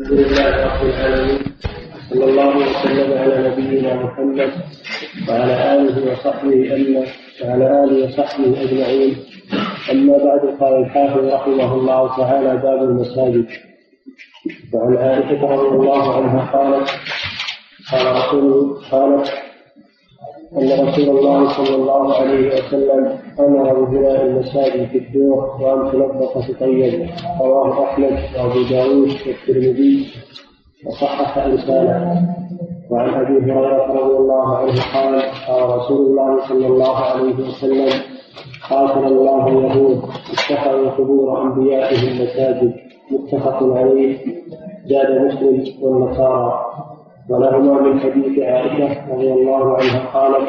الحمد لله رب العالمين صلى الله وسلم على نبينا محمد وعلى آله وصحبه اما وعلى آله وصحبه أجمعين. أما بعد قال الحافظ رحمه الله تعالى باب المساجد. وعن عائشة رضي الله عنها قالت قال رسول قالت أن رسول الله صلى الله عليه وسلم أمر ببناء المساجد في الدور وأن تنظف تطيب رواه أحمد وأبو داود والترمذي وصحح إرساله وعن أبي هريرة رضي الله عنه قال قال رسول الله صلى الله عليه وسلم قاتل الله اليهود اتخذوا قبور أنبيائهم مساجد متفق عليه زاد مسلم والنصارى. ولهما من حديث عائشة رضي الله عنها قالت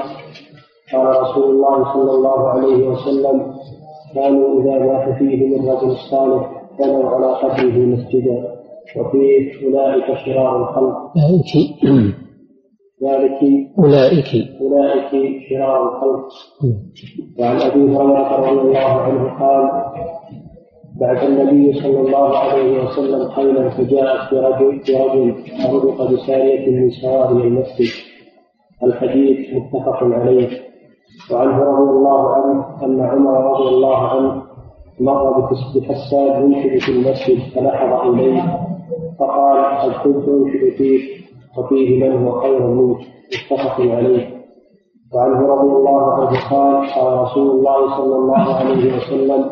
قال رسول الله صلى الله عليه وسلم كانوا إذا مات فيهم الرجل الصالح بنوا على قبره مسجدا وفيه أولئك شرار الخلق. ذلك أولئك. أولئك شرار الخلق. وعن أبي هريرة رضي الله عنه قال بعث النبي صلى الله عليه وسلم خيلا فجاءت برجل برجل فرزق بسارية من سواري المسجد. الحديث متفق عليه. وعنه رضي الله عنه أن عمر رضي الله عنه مر بحسان ينشد في المسجد فلحظ إليه فقال قد كنت أنشد فيك؟ وفيه من هو خير منك. متفق عليه. وعنه رضي الله عنه قال قال رسول الله صلى الله عليه وسلم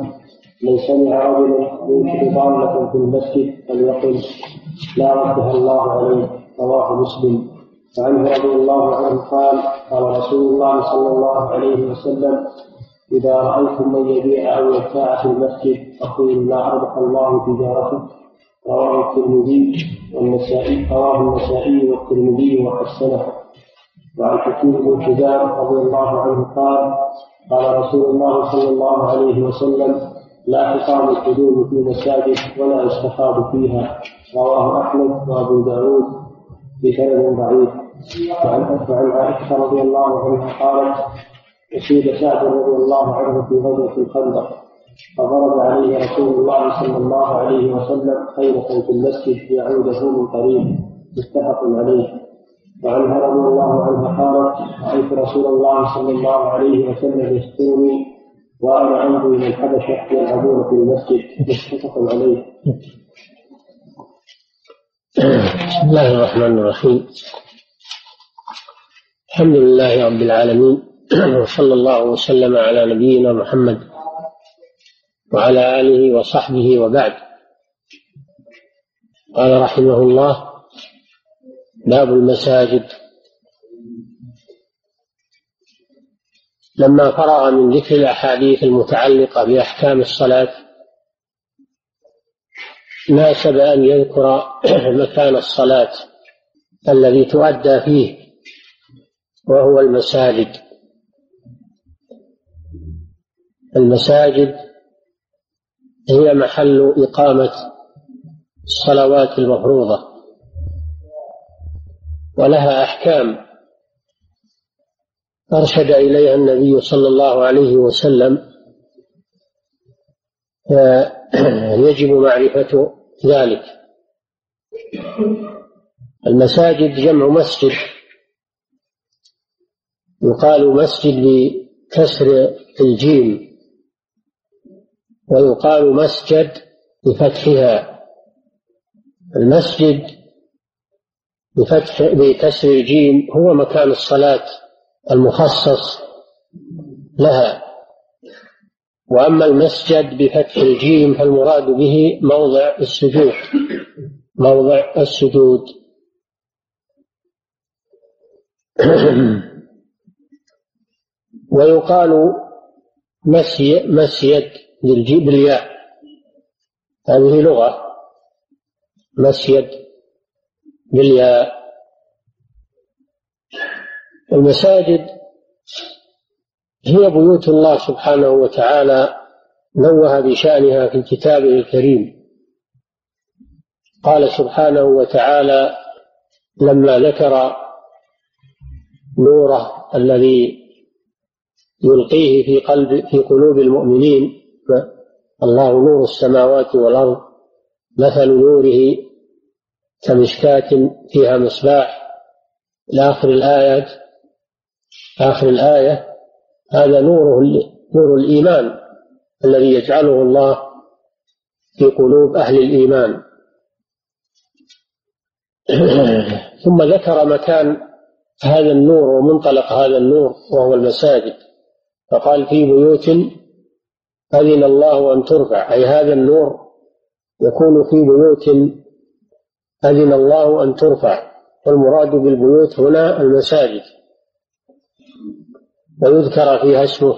من سمع رجلا ينشد ضالة في المسجد فليقل لا ردها الله عليه. رواه مسلم. وعنه رضي الله عنه قال قال رسول الله صلى الله عليه وسلم إذا رأيتم من يبيع أو يبتاع في المسجد فقولوا لا أربح الله تجارته رواه الترمذي والنسائي رواه النسائي والترمذي وحسنه وعن حكيم بن حزام رضي الله عنه قال قال رسول الله صلى الله عليه وسلم لا تقام الحدود في المساجد ولا يستفاد فيها. رواه أحمد وأبو داود بسند ضعيف. وعن عائشة رضي الله عنها قالت اصيب سعد رضي الله عنه في غزوة الخندق فضرب عليه رسول الله صلى الله عليه وسلم خيمه في المسجد يعوده من قريب متفق عليه وعنها رضي الله عنها قالت رأيت رسول الله صلى الله عليه وسلم يسترني وأنا عندي من الحبشة يلعبون في المسجد متفق عليه. بسم الله الرحمن الرحيم. الحمد لله رب العالمين وصلى الله وسلم على نبينا محمد وعلى آله وصحبه وبعد. قال رحمه الله باب المساجد لما فرغ من ذكر الأحاديث المتعلقة بأحكام الصلاة ناسب أن يذكر مكان الصلاة الذي تؤدى فيه وهو المساجد. المساجد هي محل إقامة الصلوات المفروضة ولها أحكام. أرشد إليها النبي صلى الله عليه وسلم يجب معرفة ذلك. المساجد جمع مسجد يقال مسجد بكسر الجيم ويقال مسجد بفتحها المسجد بفتح بكسر الجيم هو مكان الصلاة المخصص لها. وأما المسجد بفتح الجيم فالمراد به موضع السجود موضع السجود. ويقال مسي مسيد بالياء. هذه لغة. مسيد بالياء. المساجد هي بيوت الله سبحانه وتعالى نوه بشأنها في كتابه الكريم. قال سبحانه وتعالى لما ذكر نوره الذي يلقيه في قلب في قلوب المؤمنين. الله نور السماوات والأرض مثل نوره كمشكاة فيها مصباح. إلى آخر الآيات آخر الآية هذا نوره نور الإيمان الذي يجعله الله في قلوب أهل الإيمان. ثم ذكر مكان هذا النور ومنطلق هذا النور وهو المساجد. فقال في بيوت أذن الله أن ترفع. أي هذا النور يكون في بيوت أذن الله أن ترفع. والمراد بالبيوت هنا المساجد. ويذكر فيها اسمه.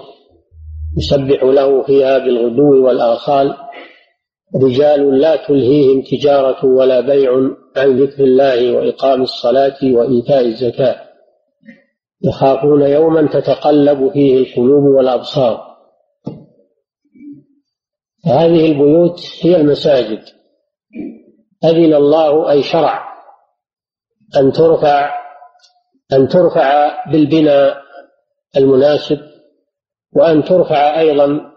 يسبح له فيها بالغدو والآصال. رجال لا تلهيهم تجارة ولا بيع عن ذكر الله وإقام الصلاة وإيتاء الزكاة. يخافون يوما تتقلب فيه القلوب والأبصار. هذه البيوت هي المساجد. أذن الله أي شرع أن ترفع أن ترفع بالبناء المناسب وأن ترفع أيضا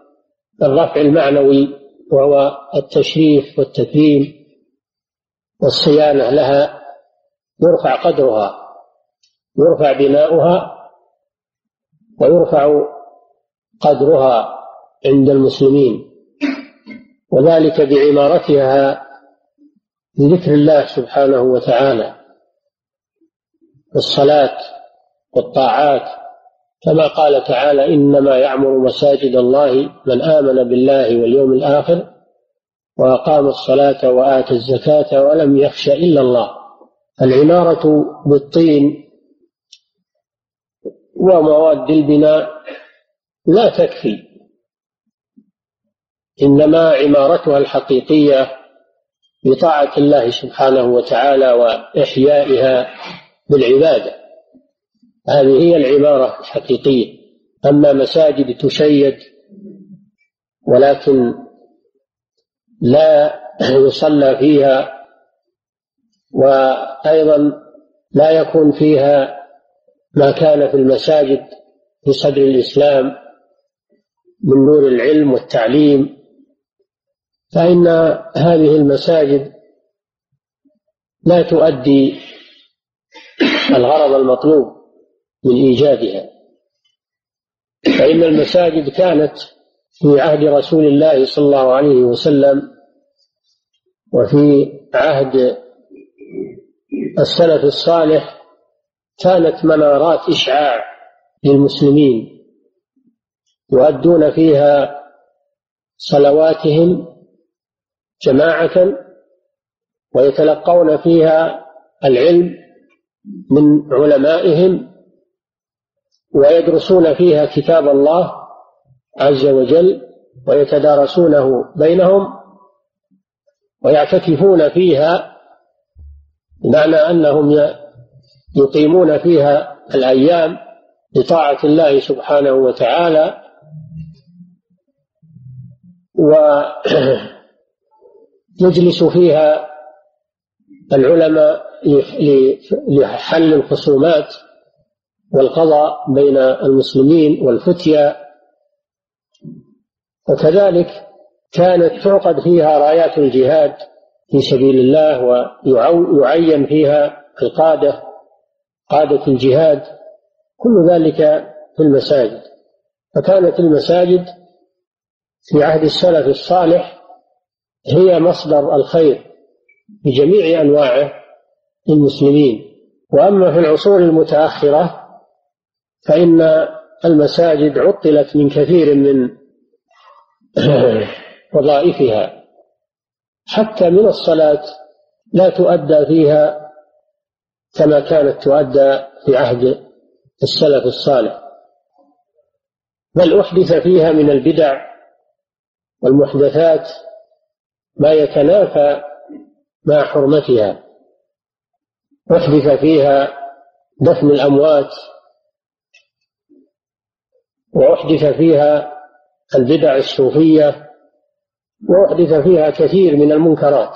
الرفع المعنوي وهو التشريف والتكريم والصيانة لها يرفع قدرها. يرفع بناؤها ويرفع قدرها عند المسلمين. وذلك بعمارتها بذكر الله سبحانه وتعالى. الصلاة والطاعات كما قال تعالى إنما يعمر مساجد الله من آمن بالله واليوم الآخر وأقام الصلاة وآتى الزكاة ولم يخش إلا الله. العمارة بالطين ومواد البناء لا تكفي إنما عمارتها الحقيقية بطاعة الله سبحانه وتعالى وإحيائها بالعبادة. هذه هي العبارة الحقيقية. أما مساجد تشيد ولكن لا يصلى فيها وأيضا لا يكون فيها ما كان في المساجد في صدر الإسلام من نور العلم والتعليم فإن هذه المساجد لا تؤدي الغرض المطلوب من إيجادها. فإن المساجد كانت في عهد رسول الله صلى الله عليه وسلم وفي عهد السلف الصالح كانت منارات إشعاع للمسلمين يؤدون فيها صلواتهم جماعة ويتلقون فيها العلم من علمائهم ويدرسون فيها كتاب الله عز وجل ويتدارسونه بينهم ويعتكفون فيها بمعنى أنهم يقيمون فيها الأيام لطاعه الله سبحانه وتعالى. ويجلس فيها العلماء لحل الخصومات والقضاء بين المسلمين والفتيا. وكذلك كانت تعقد فيها رايات الجهاد في سبيل الله ويعين فيها القادة قادة الجهاد كل ذلك في المساجد. فكانت المساجد في عهد السلف الصالح هي مصدر الخير بجميع أنواعه للمسلمين. وأما في العصور المتأخرة فإن المساجد عطلت من كثير من وظائفها. حتى من الصلاة لا تؤدى فيها كما كانت تؤدى في عهد السلف الصالح. بل أحدث فيها من البدع والمحدثات ما يتنافى مع حرمتها. أحدث فيها دفن الأموات وأحدث فيها البدع الصوفية وأحدث فيها كثير من المنكرات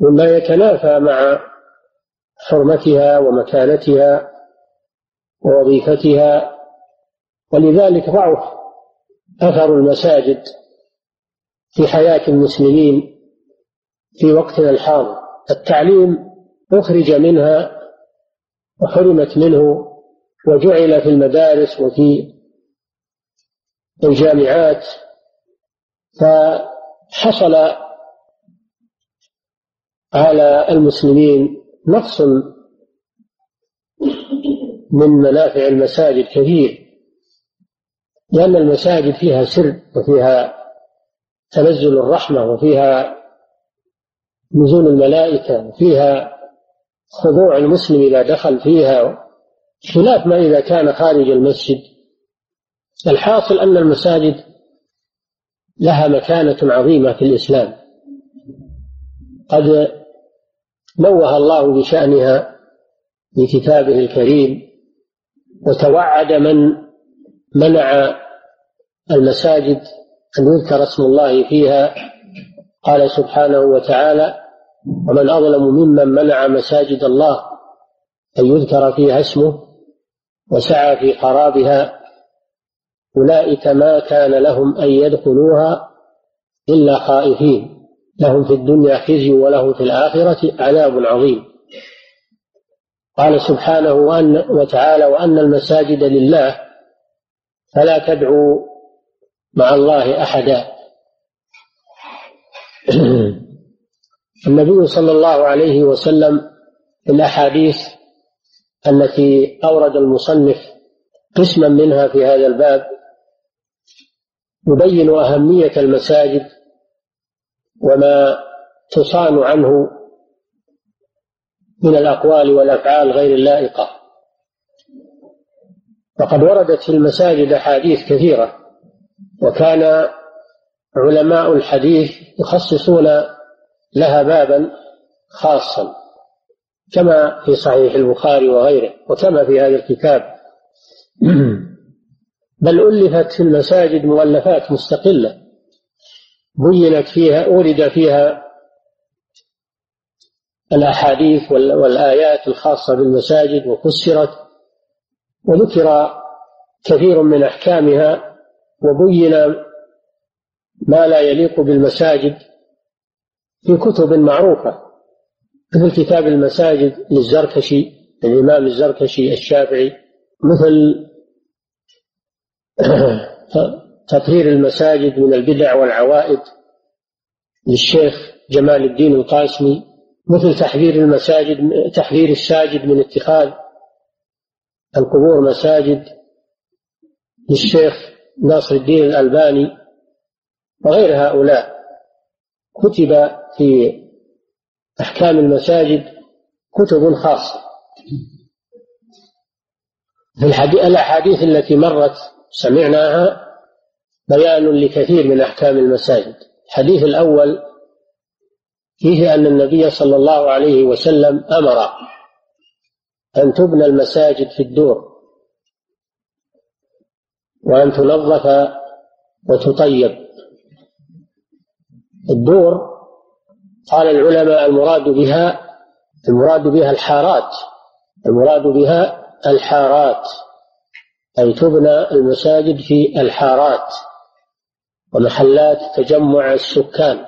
مما يتنافى مع حرمتها ومكانتها ووظيفتها ولذلك ضعف أثر المساجد في حياة المسلمين في وقتنا الحاضر. التعليم أخرج منها وحرمت منه وجعل في المدارس وفي الجامعات فحصل على المسلمين نقص من منافع المساجد كثير لأن المساجد فيها سر وفيها تنزل الرحمة وفيها نزول الملائكة وفيها خضوع المسلم إذا دخل فيها خلاف ما إذا كان خارج المسجد. الحاصل أن المساجد لها مكانة عظيمة في الإسلام. قد نوه الله بشأنها في كتابه الكريم وتوعد من منع المساجد أن يذكر اسم الله فيها. قال سبحانه وتعالى ومن أظلم ممن منع مساجد الله أن يذكر فيها اسمه وسعى في خرابها أولئك ما كان لهم أن يدخلوها إلا خائفين. لهم في الدنيا خزي ولهم في الآخرة عذاب عظيم. قال سبحانه وأن وتعالى وأن المساجد لله فلا تدعوا مع الله أحدا. النبي صلى الله عليه وسلم في الأحاديث التي أورد المصنف قسما منها في هذا الباب يبين أهمية المساجد وما تصان عنه من الأقوال والأفعال غير اللائقة. وقد وردت في المساجد أحاديث كثيرة وكان علماء الحديث يخصصون لها بابا خاصا كما في صحيح البخاري وغيره وكما في هذا الكتاب. بل ألفت في المساجد مؤلفات مستقلة بينت فيها أورد فيها الأحاديث والآيات الخاصة بالمساجد وفسرت وذكر كثير من أحكامها وبين ما لا يليق بالمساجد في كتب معروفة مثل كتاب المساجد للزركشي الإمام الزركشي الشافعي مثل تطهير المساجد من البدع والعوائد للشيخ جمال الدين القاسمي مثل تحذير المساجد تحذير الساجد من اتخاذ القبور مساجد للشيخ ناصر الدين الألباني وغير هؤلاء. كتب في أحكام المساجد كتب خاصة. في الأحاديث التي مرت سمعناها بيان لكثير من أحكام المساجد. الحديث الأول فيه أن النبي صلى الله عليه وسلم أمر أن تبنى المساجد في الدور وأن تنظف وتطيب. الدور قال العلماء المراد بها المراد بها الحارات المراد بها الحارات أي تبنى المساجد في الحارات. ومحلات تجمع السكان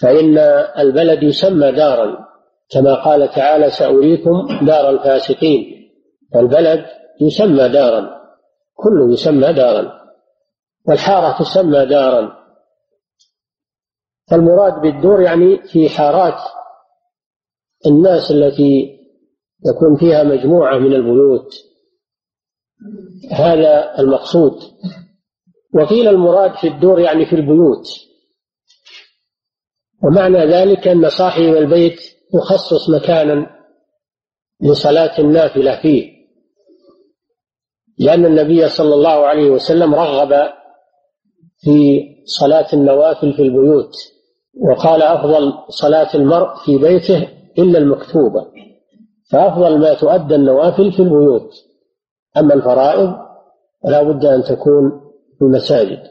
فإن البلد يسمى دارا كما قال تعالى سأريكم دار الفاسقين فالبلد يسمى دارا كله يسمى دارا والحارة تسمى دارا. فالمراد بالدور يعني في حارات الناس التي يكون فيها مجموعة من البيوت. هذا المقصود. وقيل المراد في الدور يعني في البيوت. ومعنى ذلك أن صاحب البيت يخصص مكانا لصلاة النافلة فيه. لأن النبي صلى الله عليه وسلم رغب في صلاة النوافل في البيوت وقال أفضل صلاة المرء في بيته إلا المكتوبة فأفضل ما تؤدى النوافل في البيوت. أما الفرائض فلا بد أن تكون المساجد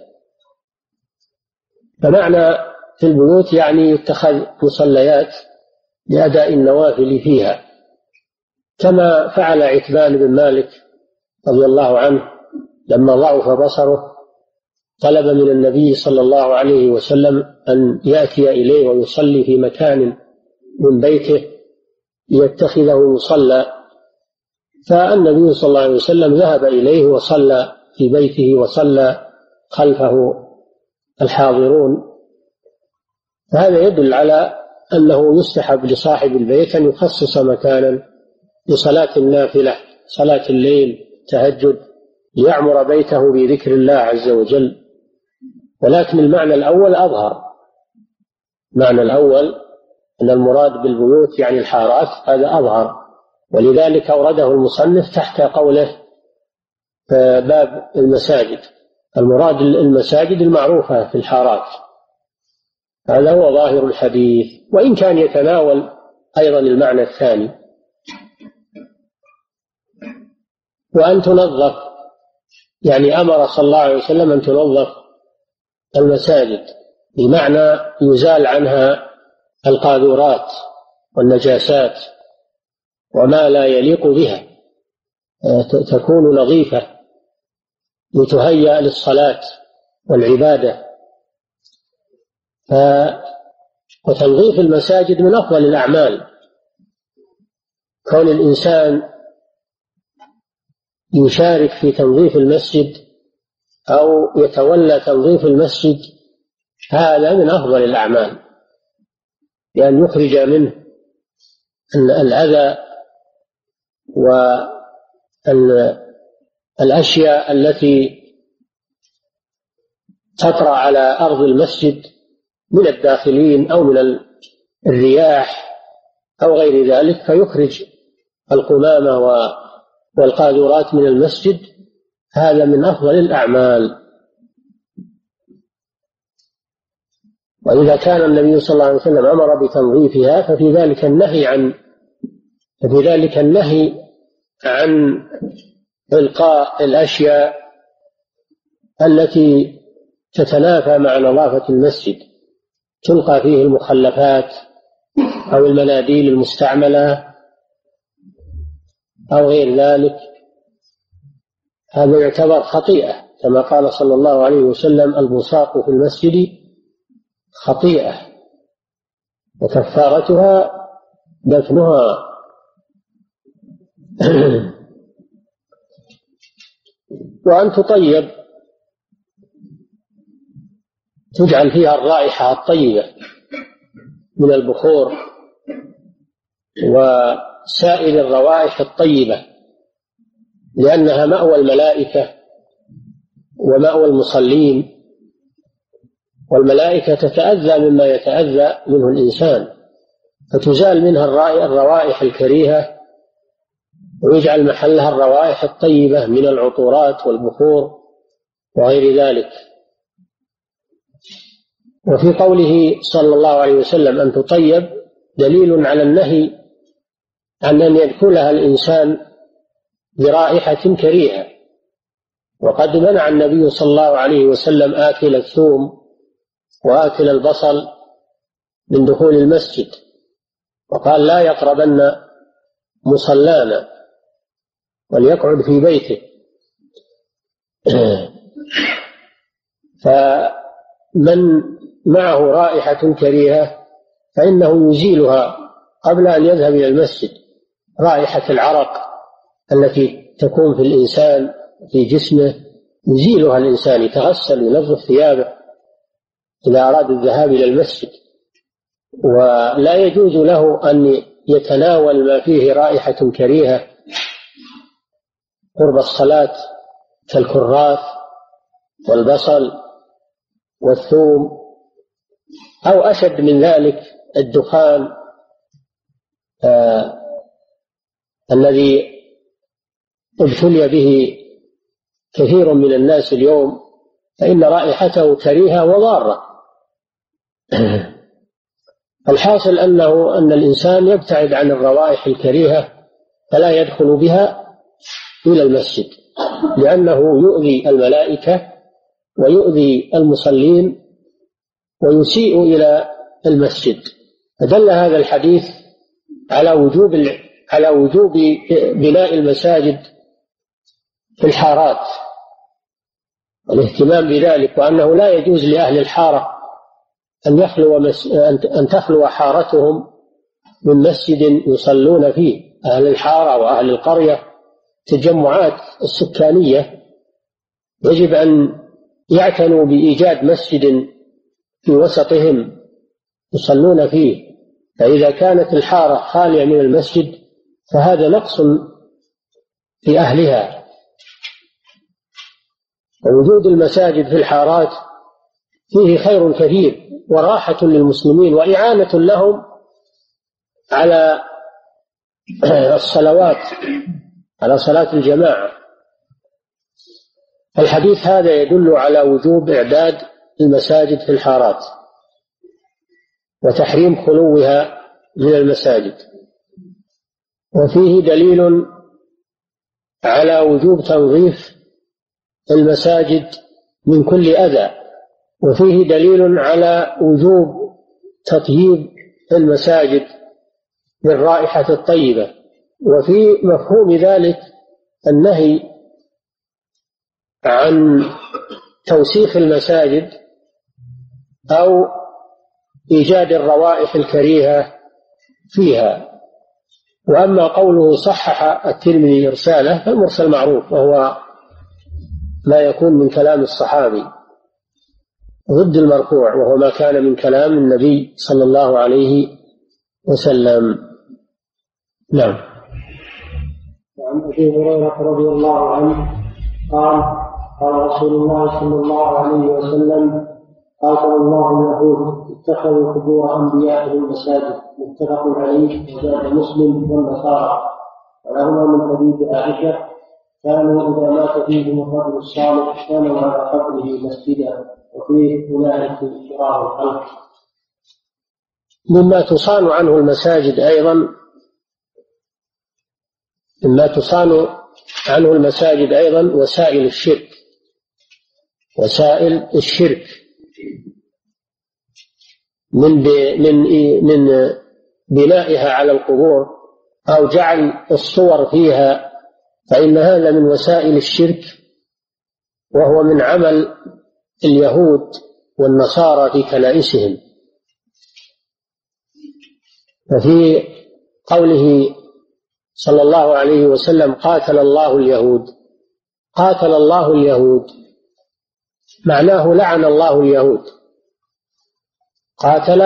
فمعنى في البيوت يعني يتخذ مصليات لأداء النوافل فيها. كما فعل عتبان بن مالك رضي الله عنه لما ضعف بصره طلب من النبي صلى الله عليه وسلم أن يأتي إليه ويصلي في مكان من بيته ليتخذه مصلى. فالنبي صلى الله عليه وسلم ذهب إليه وصلى في بيته وصلى خلفه الحاضرون. هذا يدل على أنه يستحب لصاحب البيت أن يخصص مكانا لصلاة النافلة صلاة الليل تهجد ليعمر بيته بذكر الله عز وجل. ولكن المعنى الأول أظهر. المعنى الأول أن المراد بالبيوت يعني الحارات هذا أظهر. ولذلك أورده المصنف تحت قوله باب المساجد. المراد المساجد المعروفة في الحارات. هذا هو ظاهر الحديث وإن كان يتناول أيضا المعنى الثاني. وأن تنظف يعني أمر صلى الله عليه وسلم أن تنظف المساجد بمعنى يزال عنها القاذورات والنجاسات وما لا يليق بها. تكون نظيفة. لتهيأ للصلاة والعبادة. ف وتنظيف المساجد من أفضل الأعمال. كون الإنسان يشارك في تنظيف المسجد أو يتولى تنظيف المسجد هذا من أفضل الأعمال. لأن يخرج منه الأذى والأشياء التي تطرأ على أرض المسجد من الداخلين أو من الرياح أو غير ذلك فيخرج القمامة والقاذورات من المسجد. هذا من أفضل الأعمال. وإذا كان النبي صلى الله عليه وسلم أمر بتنظيفها ففي ذلك النهي عن ففي ذلك النهي عن إلقاء الأشياء التي تتنافى مع نظافة المسجد. تلقى فيه المخلفات أو المناديل المستعملة أو غير ذلك. هذا يعتبر خطيئة كما قال صلى الله عليه وسلم البصاق في المسجد خطيئة وكفارتها دفنها. وأن تطيب. تجعل فيها الرائحة الطيبة من البخور وسائر الروائح الطيبة لأنها مأوى الملائكة ومأوى المصلين والملائكة تتأذى مما يتأذى منه الإنسان فتزال منها الروائح الكريهة ويجعل محلها الروائح الطيبة من العطورات والبخور وغير ذلك. وفي قوله صلى الله عليه وسلم أن تطيب دليل على النهي عن أن يدخلها الإنسان برائحة كريهة. وقد منع النبي صلى الله عليه وسلم آكل الثوم وآكل البصل من دخول المسجد. وقال لا يقربن مصلانا. وليقعد في بيته. فمن معه رائحة كريهة فإنه يزيلها قبل أن يذهب إلى المسجد. رائحة العرق التي تكون في الإنسان في جسمه يزيلها الإنسان يتغسل وينظف ثيابه إذا أراد الذهاب إلى المسجد. ولا يجوز له أن يتناول ما فيه رائحة كريهة قرب الصلاة كالكراث والبصل والثوم أو أشد من ذلك الدخان آه الذي ابتلي به كثير من الناس اليوم فإن رائحته كريهة وضارة. الحاصل أنه أن الإنسان يبتعد عن الروائح الكريهة فلا يدخل بها إلى المسجد لأنه يؤذي الملائكة ويؤذي المصلين ويسيء إلى المسجد. فدل هذا الحديث على وجوب على وجوب بناء المساجد في الحارات. الاهتمام بذلك وأنه لا يجوز لأهل الحارة أن يخلو مس... أن تخلو حارتهم من مسجد يصلون فيه أهل الحارة وأهل القرية. تجمعات السكانية يجب أن يعتنوا بإيجاد مسجد في وسطهم يصلون فيه. فإذا كانت الحارة خالية من المسجد فهذا نقص في أهلها. ووجود المساجد في الحارات فيه خير كثير وراحة للمسلمين وإعانة لهم على الصلوات. على صلاة الجماعة. الحديث هذا يدل على وجوب إعداد المساجد في الحارات وتحريم خلوها من المساجد. وفيه دليل على وجوب تنظيف المساجد من كل أذى. وفيه دليل على وجوب تطييب المساجد بالرائحة الطيبة. وفي مفهوم ذلك النهي عن توسيخ المساجد أو إيجاد الروائح الكريهة فيها. وأما قوله صحح الترمذي إرساله فالمرسل معروف وهو ما يكون من كلام الصحابي ضد المرفوع وهو ما كان من كلام النبي صلى الله عليه وسلم. نعم. وعن أبي هريرة رضي الله عنه قال قال رسول الله صلى الله عليه وسلم قاتل الله اليهود اتخذوا قبور انبيائهم مساجد متفق عليه وزاد مسلم والنصارى. ولهما من حديث عائشة كانوا إذا مات فيهم الرجل الصالح كانوا على قبره مسجدا وفيه أولئك شرار الخلق. مما تصان عنه المساجد أيضا مما تصان عنه المساجد أيضا وسائل الشرك. وسائل الشرك. من من من بنائها على القبور أو جعل الصور فيها فإن هذا من وسائل الشرك وهو من عمل اليهود والنصارى في كنائسهم. ففي قوله صلى الله عليه وسلم قاتل الله اليهود. قاتل الله اليهود. معناه لعن الله اليهود. قاتل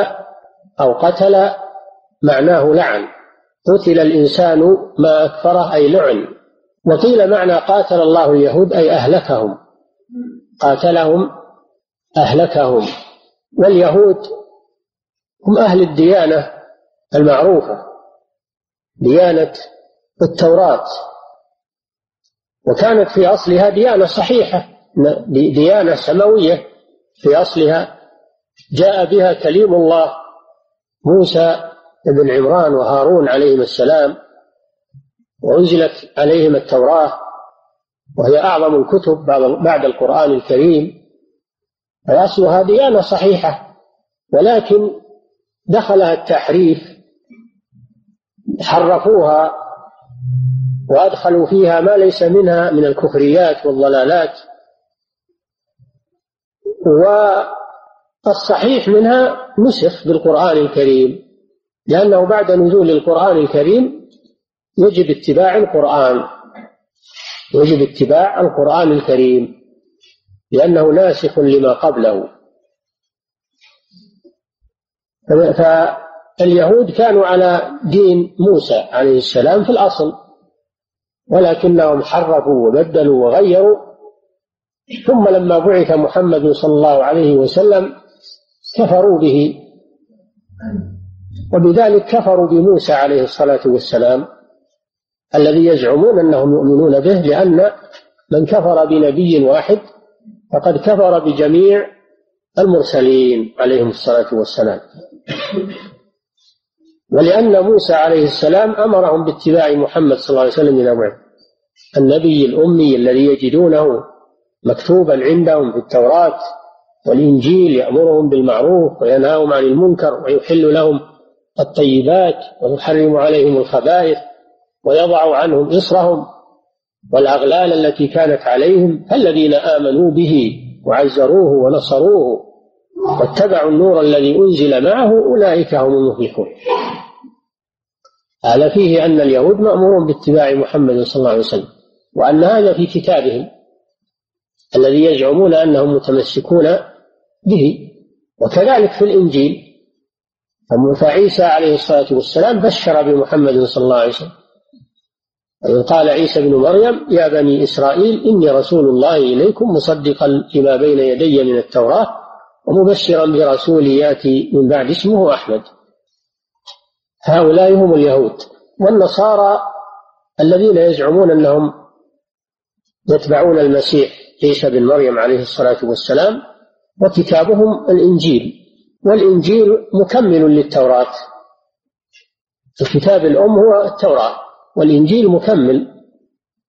أو قتل معناه لعن. قتل الإنسان ما أكفره أي لعن. وقيل معنى قاتل الله اليهود أي أهلكهم. قاتلهم أهلكهم. واليهود هم أهل الديانة المعروفة. ديانة التوراة وكانت في أصلها ديانة صحيحة ديانة سماوية. في أصلها جاء بها كليم الله موسى بن عمران وهارون عليهما السلام وأنزلت عليهم التوراة وهي أعظم الكتب بعد القرآن الكريم. فأصلها ديانة صحيحة ولكن دخلها التحريف حرفوها وأدخلوا فيها ما ليس منها من الكفريات والضلالات. والصحيح منها نسخ بالقرآن الكريم لأنه بعد نزول القرآن الكريم يجب اتباع القرآن يجب اتباع القرآن الكريم لأنه ناسخ لما قبله. فاليهود كانوا على دين موسى عليه السلام في الأصل ولكنهم حرفوا وبدلوا وغيروا. ثم لما بعث محمد صلى الله عليه وسلم كفروا به وبذلك كفروا بموسى عليه الصلاة والسلام الذي يزعمون أنهم يؤمنون به لأن من كفر بنبي واحد فقد كفر بجميع المرسلين عليهم الصلاة والسلام. ولأن موسى عليه السلام أمرهم باتباع محمد صلى الله عليه وسلم إلى بعد النبي الأمي الذي يجدونه مكتوبا عندهم في التوراة والإنجيل يأمرهم بالمعروف وينهاهم عن المنكر ويحل لهم الطيبات ويحرم عليهم الخبائث ويضع عنهم إصرهم والأغلال التي كانت عليهم الذين آمنوا به وعزروه ونصروه واتبعوا النور الذي أنزل معه أولئك هم المفلحون. هذا فيه أن اليهود مأمورون باتباع محمد صلى الله عليه وسلم وأن هذا في كتابهم الذي يزعمون أنهم متمسكون به. وكذلك في الإنجيل فعيسى عليه الصلاة والسلام بشر بمحمد صلى الله عليه وسلم. قال عيسى بن مريم يا بني إسرائيل إني رسول الله إليكم مصدقا لما بين يدي من التوراة ومبشرا برسول يأتي من بعد اسمه أحمد. هؤلاء هم اليهود. والنصارى الذين يزعمون أنهم يتبعون المسيح عيسى بن مريم عليه الصلاة والسلام وكتابهم الإنجيل. والإنجيل مكمل للتوراة. الكتاب الأم هو التوراة. والإنجيل مكمل.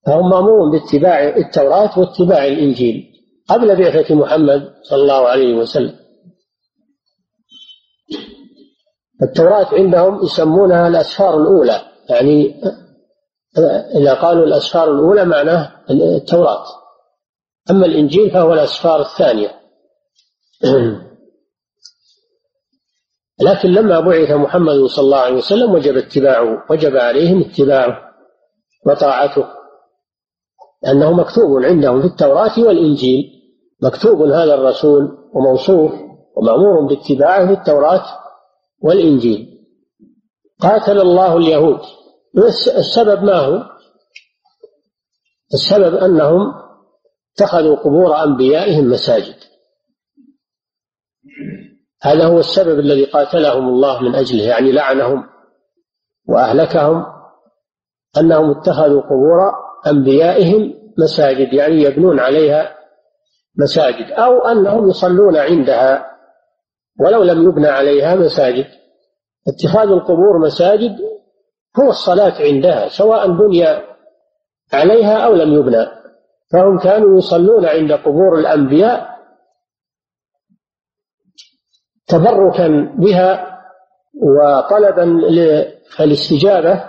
فهم مأمورون باتباع التوراة واتباع الإنجيل. قبل بعثة محمد صلى الله عليه وسلم. التوراة عندهم يسمونها الأسفار الأولى. يعني إذا قالوا الأسفار الأولى معناه التوراة. أما الإنجيل فهو الأسفار الثانية. لكن لما بعث محمد صلى الله عليه وسلم وجب اتباعه وجب عليهم اتباعه وطاعته. لأنه مكتوب عندهم في التوراة والإنجيل. مكتوب هذا الرسول وموصوف ومأمور باتباعه في التوراة والإنجيل. قاتل الله اليهود. السبب ما هو؟ السبب أنهم اتخذوا قبور أنبيائهم مساجد. هذا هو السبب الذي قاتلهم الله من أجله يعني لعنهم وأهلكهم أنهم اتخذوا قبور أنبيائهم مساجد يعني يبنون عليها مساجد أو أنهم يصلون عندها ولو لم يبنى عليها مساجد. اتخاذ القبور مساجد هو الصلاة عندها سواء بني عليها أو لم يبنى. فهم كانوا يصلون عند قبور الأنبياء تبركا بها وطلبا للاستجابة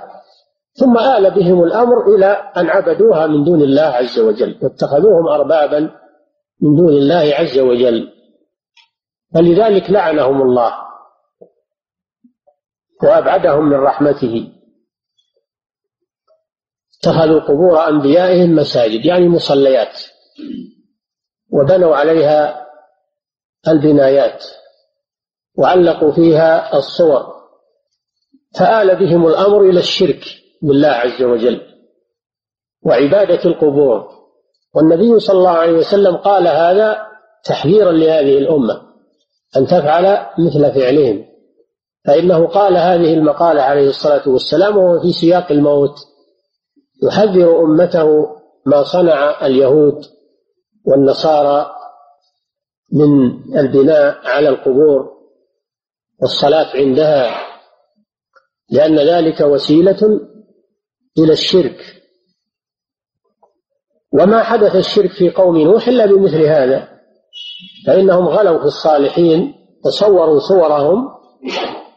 ثم آل بهم الأمر إلى أن عبدوها من دون الله عز وجل واتخذوهم أربابا من دون الله عز وجل. فلذلك لعنهم الله وأبعدهم من رحمته. اتخذوا قبور أنبيائهم مساجد يعني مصليات. وبنوا عليها البنايات. وعلقوا فيها الصور. فآل بهم الأمر إلى الشرك بالله عز وجل وعبادة القبور. والنبي صلى الله عليه وسلم قال هذا تحذيرا لهذه الأمة. أن تفعل مثل فعلهم. فإنه قال هذه المقالة عليه الصلاة والسلام وهو في سياق الموت. يحذر أمته ما صنع اليهود والنصارى من البناء على القبور والصلاة عندها لأن ذلك وسيلة إلى الشرك. وما حدث الشرك في قوم نوح إلا بمثل هذا. فإنهم غلوا في الصالحين وصوروا صورهم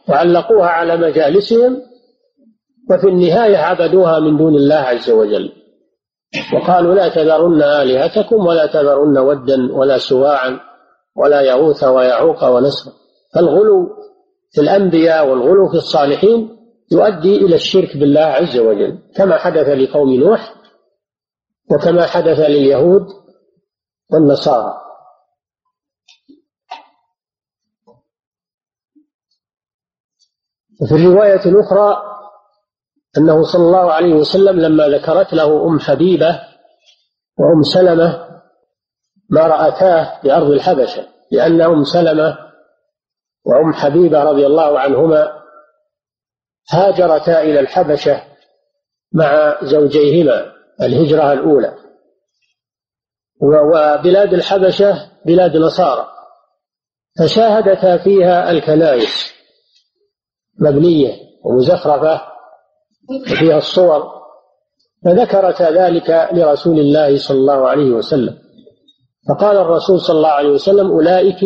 وعلقوها على مجالسهم وفي النهاية عبدوها من دون الله عز وجل. وقالوا لا تذرن آلهتكم ولا تذرن ودا ولا سواعا ولا يغوث ويعوق ونسر. فالغلو في الأنبياء والغلو في الصالحين يؤدي إلى الشرك بالله عز وجل. كما حدث لقوم نوح وكما حدث لليهود والنصارى. وفي الرواية الأخرى أنه صلى الله عليه وسلم لما ذكرت له أم حبيبة وأم سلمة ما رأتاه بأرض الحبشة لأن أم سلمة وأم حبيبة رضي الله عنهما هاجرتا إلى الحبشة مع زوجيهما الهجرة الأولى. وبلاد الحبشة بلاد نصارى فشاهدتا فيها الكنائس. مبنية ومزخرفة فيها الصور فذكرتا ذلك لرسول الله صلى الله عليه وسلم. فقال الرسول صلى الله عليه وسلم أولئك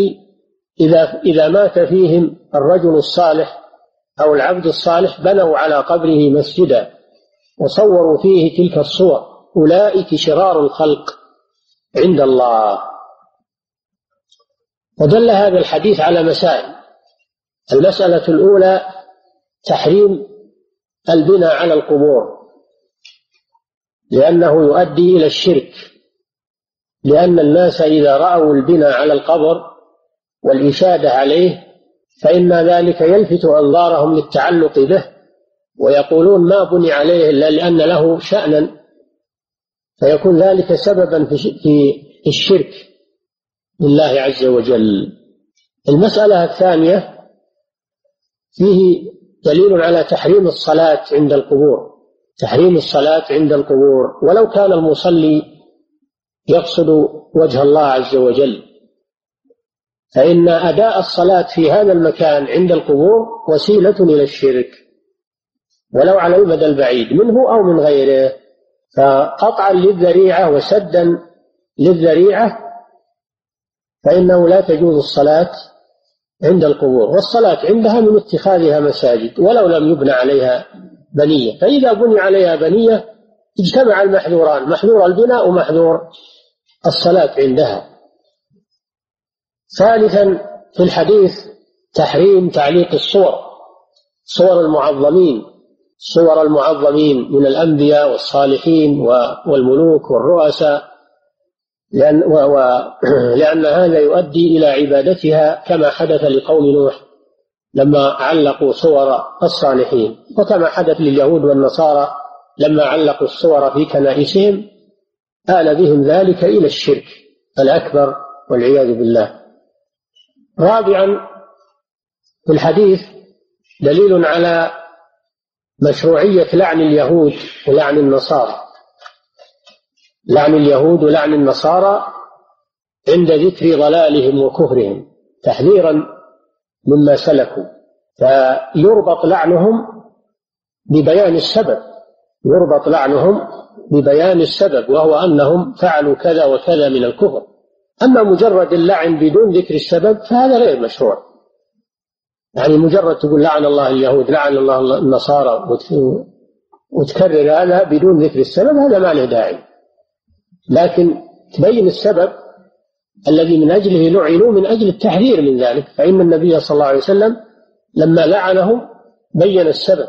إذا إذا مات فيهم الرجل الصالح أو العبد الصالح بنوا على قبره مسجدا وصوروا فيه تلك الصور. أولئك شرار الخلق عند الله. ودل هذا الحديث على مسائل. المسألة الأولى تحريم البناء على القبور لأنه يؤدي إلى الشرك لأن الناس إذا رأوا البناء على القبر والإشادة عليه فإن ذلك يلفت أنظارهم للتعلق به ويقولون ما بني عليه إلا لأن له شأنا فيكون ذلك سببا في الشرك لله عز وجل. المسألة الثانية فيه دليل على تحريم الصلاة عند القبور. تحريم الصلاة عند القبور. ولو كان المصلي يقصد وجه الله عز وجل. فإن أداء الصلاة في هذا المكان عند القبور وسيلة إلى الشرك. ولو على المدى البعيد منه أو من غيره. فقطعا للذريعة وسدا للذريعة فإنه لا تجوز الصلاة عند القبور والصلاة عندها من اتخاذها مساجد ولو لم يبنى عليها بنية. فإذا بني عليها بنية اجتمع المحذوران محذور البناء ومحذور الصلاة عندها. ثالثا في الحديث تحريم تعليق الصور صور المعظمين صور المعظمين من الأنبياء والصالحين والملوك والرؤساء. لأن, و و لأن هذا يؤدي إلى عبادتها كما حدث لقوم نوح لما علقوا صور الصالحين وكما حدث لليهود والنصارى لما علقوا الصور في كنائسهم آل بهم ذلك إلى الشرك الأكبر والعياذ بالله. رابعا في الحديث دليل على مشروعية لعن اليهود ولعن النصارى. لعن اليهود ولعن النصارى عند ذكر ضلالهم وكفرهم تحذيرا مما سلكوا. فيربط لعنهم ببيان السبب يربط لعنهم ببيان السبب وهو أنهم فعلوا كذا وكذا من الكفر. أما مجرد اللعن بدون ذكر السبب فهذا غير مشروع. يعني مجرد تقول لعن الله اليهود لعن الله النصارى وتكرر هذا بدون ذكر السبب هذا ما له داعي. لكن تبين السبب الذي من أجله لعنوا من أجل التحذير من ذلك فإن النبي صلى الله عليه وسلم لما لعنهم بين السبب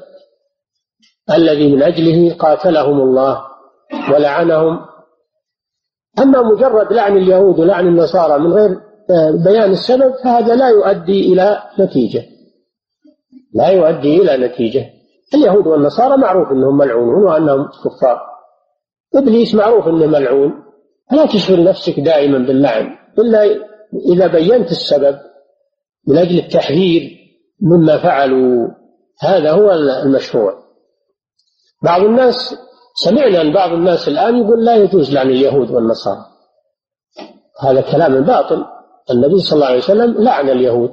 الذي من أجله قاتلهم الله ولعنهم. أما مجرد لعن اليهود ولعن النصارى من غير بيان السبب فهذا لا يؤدي إلى نتيجة. لا يؤدي إلى نتيجة. اليهود والنصارى معروف أنهم ملعونون وأنهم كفار. إبليس معروف أنه ملعون. فلا تشغل نفسك دائما باللعن. إلا إذا بينت السبب من أجل التحذير مما فعلوا. هذا هو المشروع. بعض الناس سمعنا أن بعض الناس الآن يقول لا يجوز لعن اليهود والنصارى. هذا كلام باطل. النبي صلى الله عليه وسلم لعن اليهود.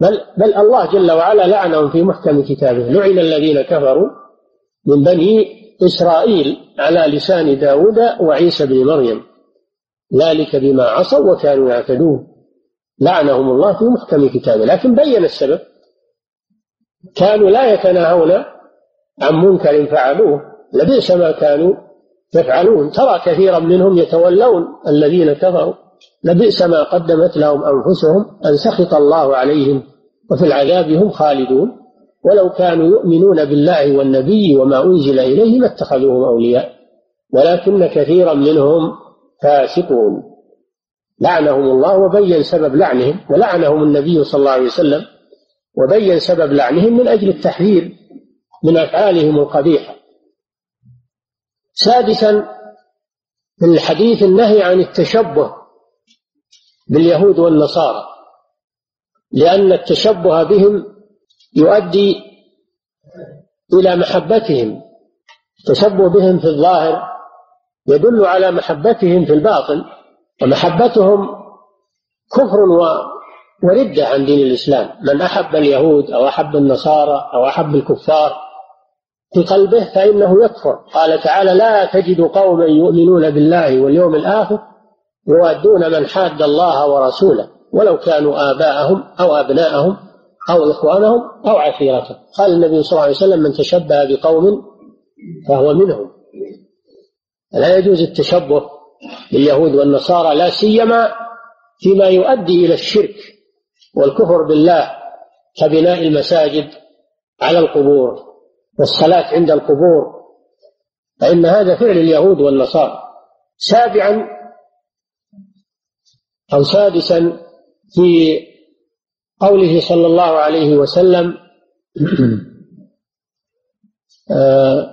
بل بل الله جل وعلا لعنهم في محكم كتابه. لعن الذين كفروا من بني إسرائيل على لسان داود وعيسى بن مريم. ذلك بما عصوا وكانوا يعتدون. لعنهم الله في محكم كتابه لكن بين السبب. كانوا لا يتناهون عن منكر فعلوه. لبئس ما كانوا يفعلون. ترى كثيرا منهم يتولون الذين كفروا. لبئس ما قدمت لهم أنفسهم أن سخط الله عليهم وفي العذاب هم خالدون. ولو كانوا يؤمنون بالله والنبي وما أنزل إليه ما اتخذوهم أولياء ولكن كثيرا منهم فاسقون. لعنهم الله وبين سبب لعنهم ولعنهم النبي صلى الله عليه وسلم وبين سبب لعنهم من أجل التحذير من أفعالهم القبيحة. سادسا في الحديث النهي عن التشبه باليهود والنصارى لأن التشبه بهم يؤدي إلى محبتهم التشبه بهم في الظاهر يدل على محبتهم في الباطن ومحبتهم كفر وردة عن دين الإسلام. من أحب اليهود أو أحب النصارى أو أحب الكفار في قلبه فإنه يكفر. قال تعالى لا تجد قوما يؤمنون بالله واليوم الآخر يوادون من حاد الله ورسوله ولو كانوا آباءهم أو أبناءهم أو إخوانهم أو عشيرتهم. قال النبي صلى الله عليه وسلم من تشبه بقوم فهو منهم. لا يجوز التشبه باليهود والنصارى لا سيما فيما يؤدي إلى الشرك والكفر بالله كبناء المساجد على القبور والصلاة عند القبور. فإن هذا فعل اليهود والنصارى. سابعا أو سادسا في قوله صلى الله عليه وسلم آه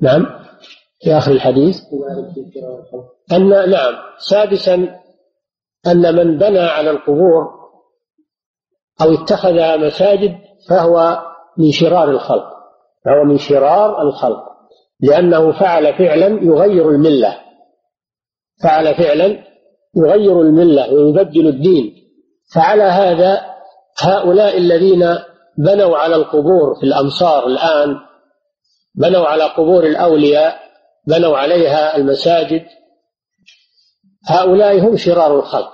نعم في آخر الحديث أن نعم سادسا أن من بنى على القبور أو اتخذ مساجد فهو من شرار الخلق فهو من شرار الخلق لأنه فعل فعلا يغير الملة فعل فعلا يغير الملة ويبدل الدين. فعلى هذا هؤلاء الذين بنوا على القبور في الأمصار الآن بنوا على قبور الأولياء بنوا عليها المساجد هؤلاء هم شرار الخلق.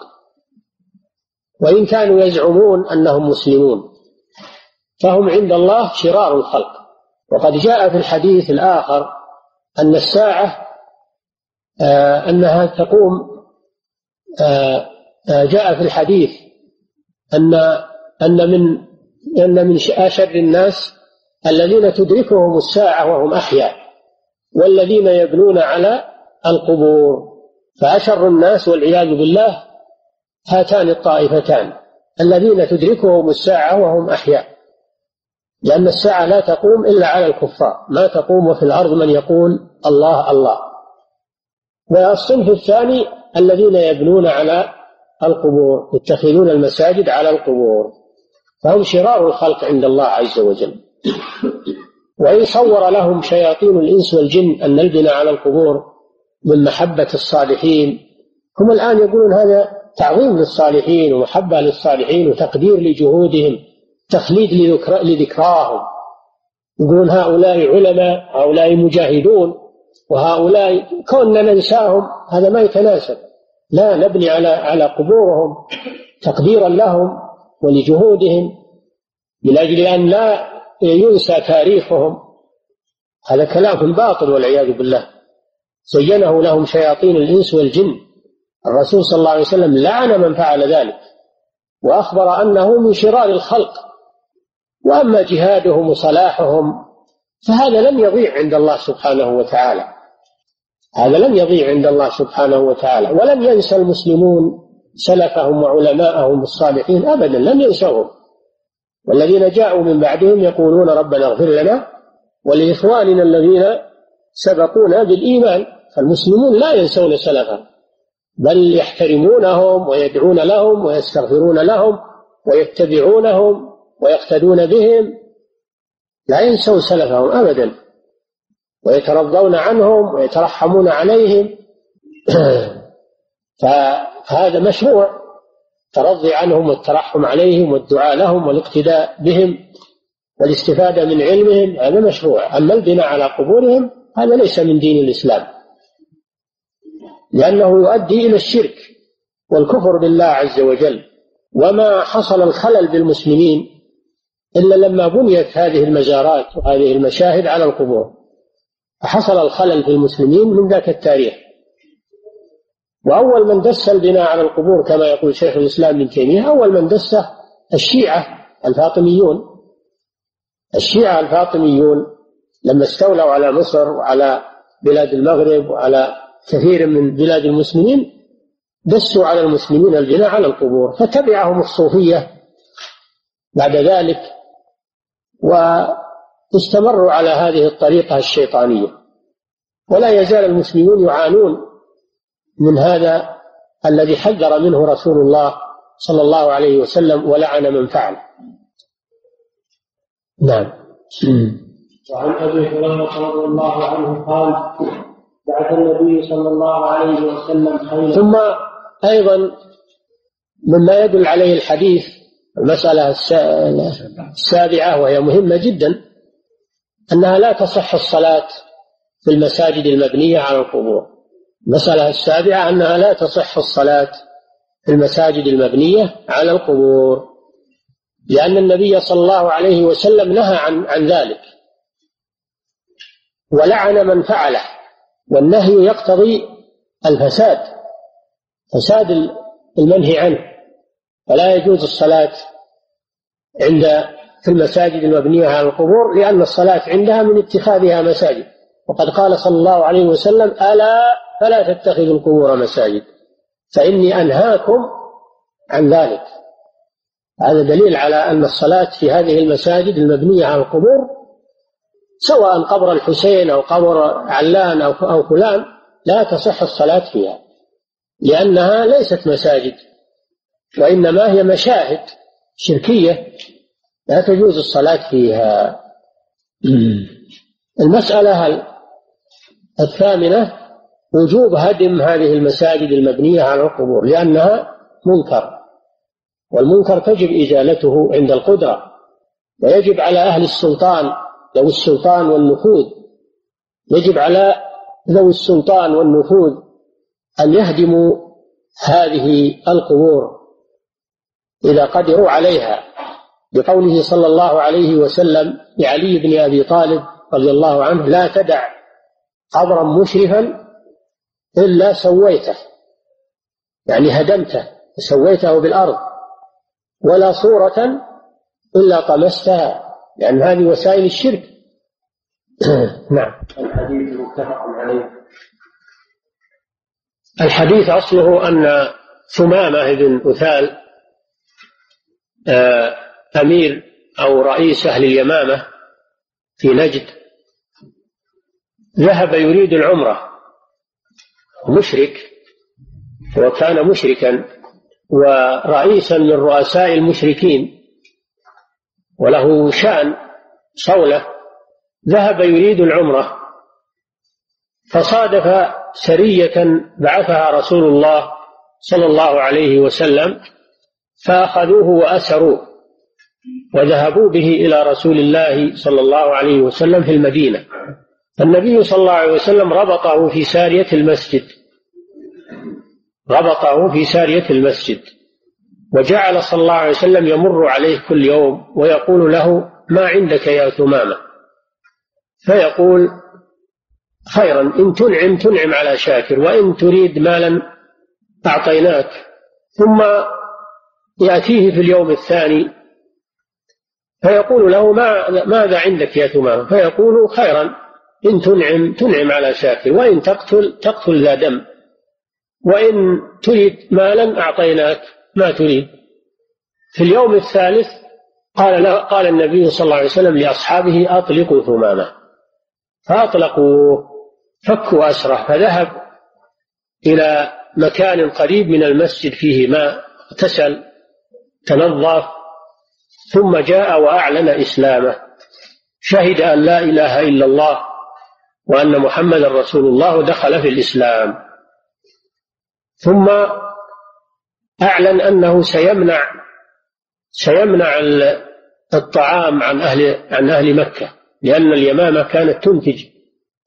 وإن كانوا يزعمون أنهم مسلمون فهم عند الله شرار الخلق. وقد جاء في الحديث الآخر أن الساعة آه أنها تقوم آه آه جاء في الحديث أن أن من أن من أشر الناس الذين تدركهم الساعة وهم أحياء والذين يبنون على القبور. فأشر الناس والعياذ بالله هاتان الطائفتان الذين تدركهم الساعة وهم أحياء. لأن الساعة لا تقوم إلا على الكفار ما تقوم في الأرض من يقول الله الله. والصنف الثاني الذين يبنون على القبور يتخذون المساجد على القبور. فهم شرار الخلق عند الله عز وجل. وإن صور لهم شياطين الإنس والجن أن البناء على القبور من محبة الصالحين. هم الآن يقولون هذا تعظيم للصالحين ومحبة للصالحين وتقدير لجهودهم تخليد لذكراهم. يقولون هؤلاء علماء هؤلاء مجاهدون وهؤلاء كوننا ننساهم هذا ما يتناسب. لا نبني على على قبورهم تقديرا لهم ولجهودهم من أجل أن لا ينسى تاريخهم. هذا كلام في الباطل والعياذ بالله. زينه لهم شياطين الإنس والجن. الرسول صلى الله عليه وسلم لعن من فعل ذلك وأخبر أنه من شرار الخلق. وأما جهادهم وصلاحهم فهذا لم يضيع عند الله سبحانه وتعالى. هذا لم يضيع عند الله سبحانه وتعالى ولم ينسى المسلمون سلفهم وعلماءهم الصالحين ابدا لم ينسوهم. والذين جاءوا من بعدهم يقولون ربنا اغفر لنا ولإخواننا الذين سبقونا بالإيمان فالمسلمون لا ينسون سلفهم بل يحترمونهم ويدعون لهم ويستغفرون لهم ويتبعونهم ويقتدون بهم. لا ينسون سلفهم ابدا. ويترضون عنهم ويترحمون عليهم. فهذا مشروع. الترضي عنهم والترحم عليهم والدعاء لهم والاقتداء بهم والاستفادة من علمهم هذا مشروع. أما البناء على قبورهم هذا ليس من دين الإسلام. لأنه يؤدي إلى الشرك والكفر بالله عز وجل. وما حصل الخلل بالمسلمين إلا لما بنيت هذه المزارات وهذه المشاهد على القبور. فحصل الخلل في المسلمين من ذاك التاريخ. وأول من دس البناء على القبور كما يقول شيخ الإسلام ابن تيمية أول من دسه الشيعة الفاطميون. الشيعة الفاطميون لما استولوا على مصر وعلى بلاد المغرب وعلى كثير من بلاد المسلمين دسوا على المسلمين البناء على القبور فتبعهم الصوفية بعد ذلك. واستمروا على هذه الطريقة الشيطانية. ولا يزال المسلمون يعانون من هذا الذي حذر منه رسول الله صلى الله عليه وسلم ولعن من فعل. نعم. وعن أبي هريرة رضي الله عنه قال بعث النبي صلى الله عليه وسلم خيلا. ثم أيضا مما يدل عليه الحديث المسألة السابعة وهي مهمة جدا. أنها لا تصح الصلاة في المساجد المبنية على القبور. المسألة السابعة أنها لا تصح الصلاة في المساجد المبنية على القبور لأن النبي صلى الله عليه وسلم نهى عن عن ذلك. ولعن من فعله والنهي يقتضي الفساد فساد المنهي عنه. فلا يجوز الصلاة عند في المساجد المبنية على القبور لأن الصلاة عندها من اتخاذها مساجد. وقد قال صلى الله عليه وسلم ألا فلا تتخذوا القبور مساجد. فإني أنهاكم عن ذلك. هذا دليل على أن الصلاة في هذه المساجد المبنية على القبور سواء قبر الحسين أو قبر علان أو فلان لا تصح الصلاة فيها لأنها ليست مساجد وإنما هي مشاهد شركية. لا تجوز الصلاة فيها. المسألة الثامنة وجوب هدم هذه المساجد المبنية على القبور لأنها منكر والمنكر تجب إزالته عند القدرة ويجب على أهل السلطان ذوي السلطان والنفوذ يجب على ذوي السلطان والنفوذ أن يهدموا هذه القبور إذا قدروا عليها. بقوله صلى الله عليه وسلم لعلي بن أبي طالب رضي الله عنه لا تدع قبرا مشرفا إلا سويته. يعني هدمته سويته بالأرض ولا صورة إلا طمستها لأن هذه وسائل الشرك. نعم. الحديث متفق عليه الحديث أصله أن ثمامة بن أثال آه، أمير أو رئيس أهل اليمامة في نجد ذهب يريد العمرة. مشرك وكان مشركا ورئيسا من رؤساء المشركين وله شأن صولة. ذهب يريد العمرة. فصادف سرية بعثها رسول الله صلى الله عليه وسلم فأخذوه وأسروه. وذهبوا به إلى رسول الله صلى الله عليه وسلم في المدينة. النبي صلى الله عليه وسلم ربطه في سارية المسجد. ربطه في سارية المسجد. وجعل صلى الله عليه وسلم يمر عليه كل يوم ويقول له ما عندك يا ثمامة؟ فيقول خيرا إن تنعم تنعم على شاكر وإن تريد مالا أعطيناك. ثم يأتيه في اليوم الثاني فيقول له ما ماذا عندك يا ثمامة فيقول خيرا إن تنعم تنعم على شاكر وإن تقتل تقتل ذا دم. وإن تريد مالا أعطيناك ما تريد. في اليوم الثالث قال قال النبي صلى الله عليه وسلم لأصحابه أطلقوا ثمامة. فأطلقوا فكوا أسره فذهب إلى مكان قريب من المسجد فيه ماء اغتسل تنظف ثم جاء وأعلن إسلامه. شهد أن لا إله إلا الله وأن محمدا رسول الله ودخل في الإسلام. ثم أعلن أنه سيمنع سيمنع الطعام عن أهل عن أهل مكة لأن اليمامة كانت تنتج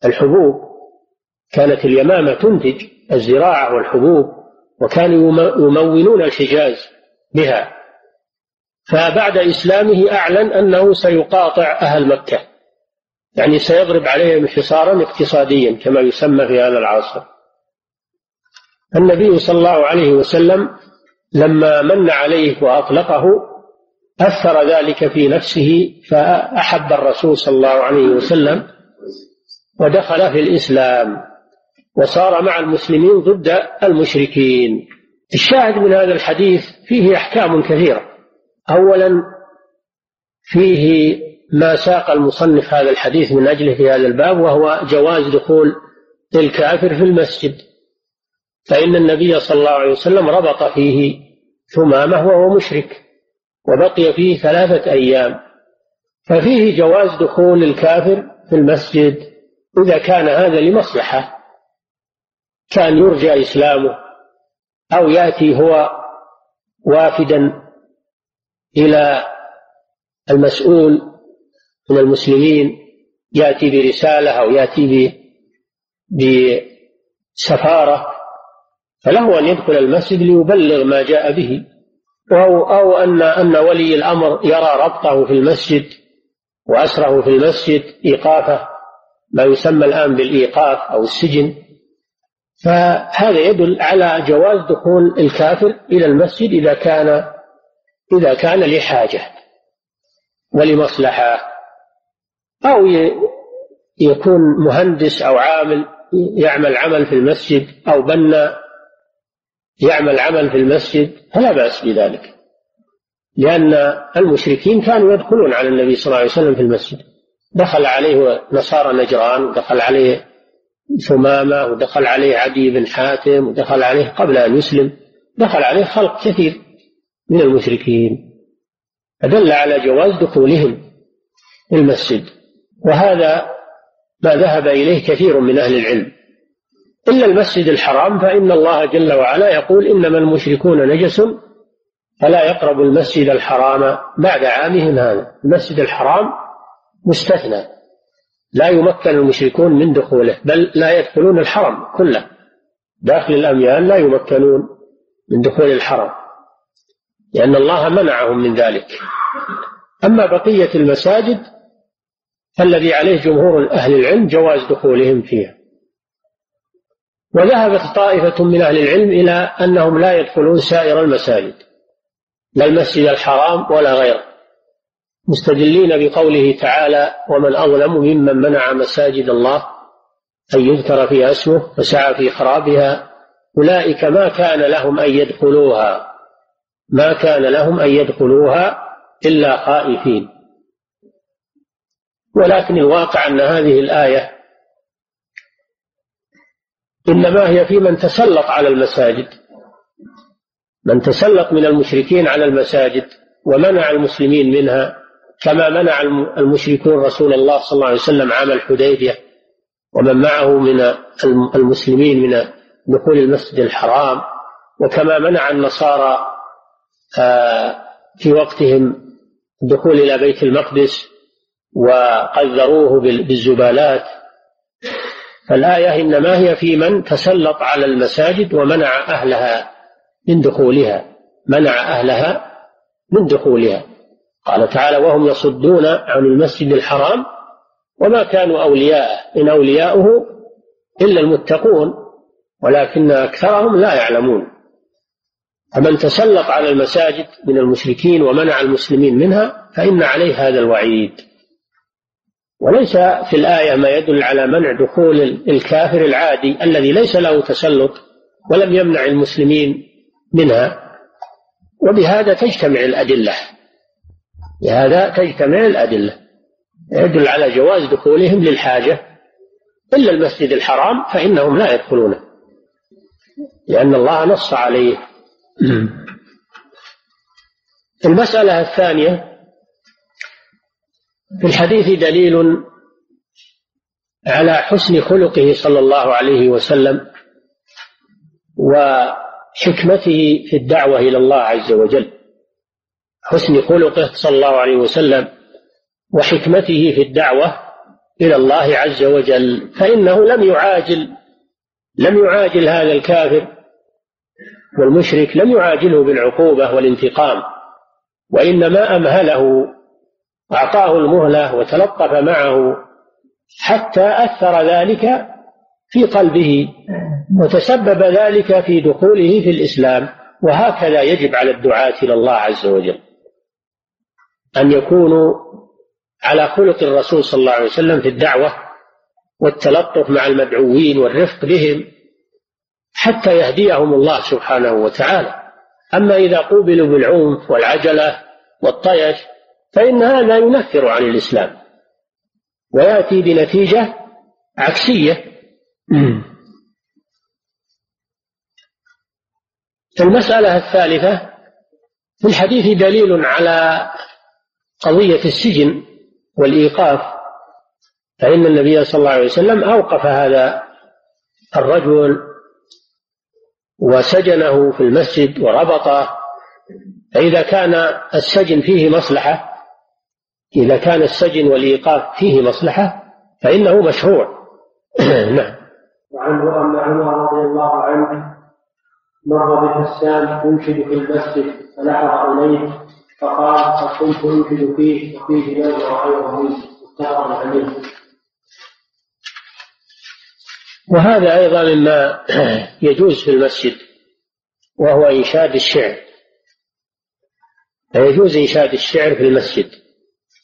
الحبوب كانت اليمامة تنتج الزراعة والحبوب وكانوا يمونون الحجاز بها. فبعد إسلامه أعلن أنه سيقاطع أهل مكة. يعني سيضرب عليهم حصارا اقتصاديا كما يسمى في هذا العصر. النبي صلى الله عليه وسلم لما من عليه وأطلقه أثر ذلك في نفسه فأحب الرسول صلى الله عليه وسلم ودخل في الإسلام وصار مع المسلمين ضد المشركين. الشاهد من هذا الحديث فيه أحكام كثيرة. أولا فيه ما ساق المصنف هذا الحديث من أجله في هذا الباب وهو جواز دخول الكافر في المسجد. فإن النبي صلى الله عليه وسلم ربط فيه ثمامة وهو مشرك وبقي فيه ثلاثة أيام. ففيه جواز دخول الكافر في المسجد إذا كان هذا لمصلحة كان يرجى إسلامه أو يأتي هو وافدا إلى المسؤول من المسلمين يأتي برسالة أو يأتي بسفارة فله أن يدخل المسجد ليبلغ ما جاء به أو, أو أن أن ولي الأمر يرى ربطه في المسجد وأسره في المسجد إيقافه ما يسمى الآن بالإيقاف أو السجن. فهذا يدل على جواز دخول الكافر إلى المسجد إذا كان إذا كان لحاجة ولمصلحة أو يكون مهندس أو عامل يعمل عمل في المسجد أو بنى يعمل عمل في المسجد فلا بأس بذلك. لأن المشركين كانوا يدخلون على النبي صلى الله عليه وسلم في المسجد. دخل عليه نصارى نجران ودخل عليه ثمامة ودخل عليه عدي بن حاتم ودخل عليه قبل أن يسلم دخل عليه خلق كثير. من المشركين. فدل على جواز دخولهم المسجد. وهذا ما ذهب إليه كثير من أهل العلم. إلا المسجد الحرام فإن الله جل وعلا يقول إنما المشركون نجس فلا يقربوا المسجد الحرام بعد عامهم هذا. المسجد الحرام مستثنى. لا يمكن المشركون من دخوله بل لا يدخلون الحرم كله. داخل الأميال لا يمكنون من دخول الحرم. لأن الله منعهم من ذلك. أما بقية المساجد فالذي عليه جمهور أهل العلم جواز دخولهم فيها. وذهبت طائفة من أهل العلم إلى أنهم لا يدخلون سائر المساجد لا المسجد الحرام ولا غيره مستدلين بقوله تعالى ومن أظلم ممن منع مساجد الله أن يذكر فيها اسمه وسعى في خرابها أولئك ما كان لهم أن يدخلوها. ما كان لهم أن يدخلوها إلا خائفين. ولكن الواقع أن هذه الآية إنما هي في من تسلط على المساجد من تسلط من المشركين على المساجد ومنع المسلمين منها كما منع المشركون رسول الله صلى الله عليه وسلم عام الحديبية ومن معه من المسلمين من دخول المسجد الحرام وكما منع النصارى في وقتهم الدخول إلى بيت المقدس وقذروه بالزبالات. فالآية إنما هي في من تسلط على المساجد ومنع أهلها من دخولها منع أهلها من دخولها. قال تعالى وهم يصدون عن المسجد الحرام وما كانوا أولياءه إن أولياؤه إلا المتقون ولكن أكثرهم لا يعلمون. فمن تسلط على المساجد من المشركين ومنع المسلمين منها فإن عليه هذا الوعيد. وليس في الآية ما يدل على منع دخول الكافر العادي الذي ليس له تسلط ولم يمنع المسلمين منها. وبهذا تجتمع الأدلة. بهذا تجتمع الأدلة. يدل على جواز دخولهم للحاجة. إلا المسجد الحرام فإنهم لا يدخلونه. لأن الله نص عليه. المسألة الثانية في الحديث دليل على حسن خلقه صلى الله عليه وسلم وحكمته في الدعوة إلى الله عز وجل. حسن خلقه صلى الله عليه وسلم وحكمته في الدعوة إلى الله عز وجل فإنه لم يعاجل لم يعاجل هذا الكافر والمشرك لم يعاجله بالعقوبة والانتقام وإنما أمهله أعطاه المهلة وتلطف معه حتى أثر ذلك في قلبه وتسبب ذلك في دخوله في الإسلام وهكذا يجب على الدعاة إلى الله عز وجل. أن يكونوا على خلق الرسول صلى الله عليه وسلم في الدعوة والتلطف مع المدعوين والرفق بهم حتى يهديهم الله سبحانه وتعالى. أما إذا قوبلوا بالعنف والعجلة والطيش فإن هذا ينفر عن الإسلام ويأتي بنتيجة عكسية. المسألة الثالثة في الحديث دليل على قضية السجن والإيقاف فإن النبي صلى الله عليه وسلم أوقف هذا الرجل وسجنه في المسجد وربطه. فإذا كان السجن فيه مصلحة إذا كان السجن والإيقاف فيه مصلحة فإنه مشروع. نعم. وعنه أن عمر رضي الله عنه مر بحسان ينشد في المسجد فلحق إليه فقال قد كنت أنشد فيه وفيه نازع غيره. متفق عليه. وهذا أيضا مما يجوز في المسجد وهو إنشاد الشعر. فيجوز إنشاد الشعر في المسجد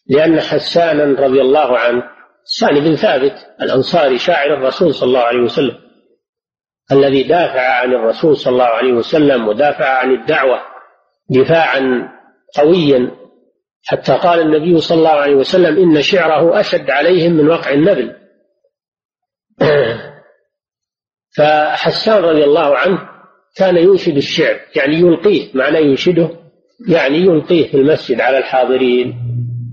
لأن حسانا رضي الله عنه حسان بن ثابت الأنصاري شاعر الرسول صلى الله عليه وسلم الذي دافع عن الرسول صلى الله عليه وسلم ودافع عن الدعوة دفاعا قويا حتى قال النبي صلى الله عليه وسلم إن شعره أشد عليهم من وقع النبل. فحسان رضي الله عنه كان ينشد الشعر يعني يلقيه معنى ينشده يعني يلقيه في المسجد على الحاضرين.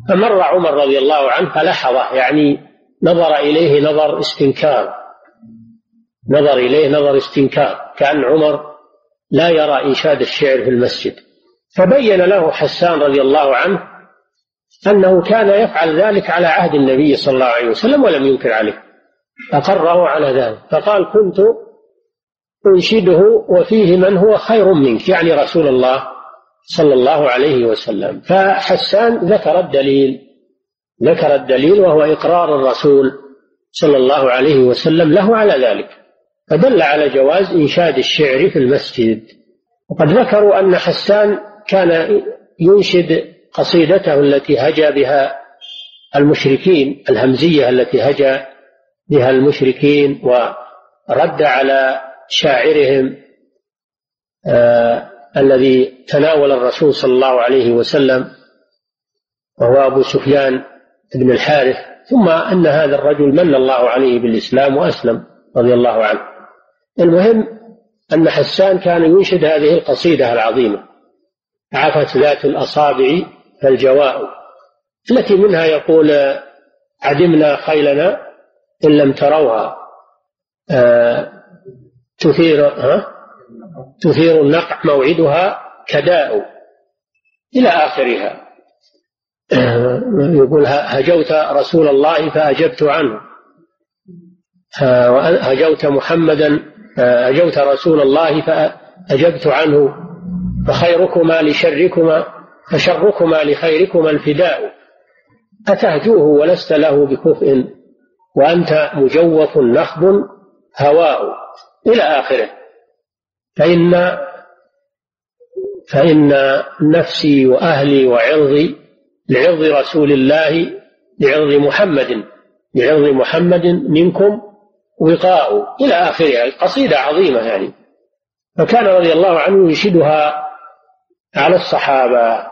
فمر عمر رضي الله عنه فلحظة يعني نظر إليه نظر استنكار نظر إليه نظر استنكار كأن عمر لا يرى إنشاد الشعر في المسجد. فبين له حسان رضي الله عنه أنه كان يفعل ذلك على عهد النبي صلى الله عليه وسلم ولم ينكر عليه. أقره على ذلك. فقال كنت أنشده وفيه من هو خير منك. يعني رسول الله صلى الله عليه وسلم. فحسان ذكر الدليل. ذكر الدليل وهو إقرار الرسول صلى الله عليه وسلم له على ذلك. فدل على جواز إنشاد الشعر في المسجد. وقد ذكروا أن حسان كان ينشد قصيدته التي هجا بها المشركين الهمزية التي هجا بها المشركين ورد على شاعرهم آه الذي تناول الرسول صلى الله عليه وسلم وهو أبو سفيان بن الحارث ثم أن هذا الرجل من الله عليه بالإسلام وأسلم رضي الله عنه. المهم أن حسان كان ينشد هذه القصيدة العظيمة عفت ذات الأصابع فالجواء التي منها يقول عدمنا خيلنا إن لم تروها آه تثير ها؟ تثير النقع موعدها كداء إلى آخرها. يقول هجوت رسول الله فأجبت عنه. هجوت محمدا هجوت رسول الله فأجبت عنه. فخيركما لشركما فشركما لخيركما الفداء. أتهجوه ولست له بكفء وأنت مجوف نخب هواء إلى آخره. فإن فإن نفسي وأهلي وعرضي لعرض رسول الله لعرض محمد لعرض محمد منكم وقاء إلى آخرها قصيدة عظيمة يعني. فكان رضي الله عنه ينشدها على الصحابة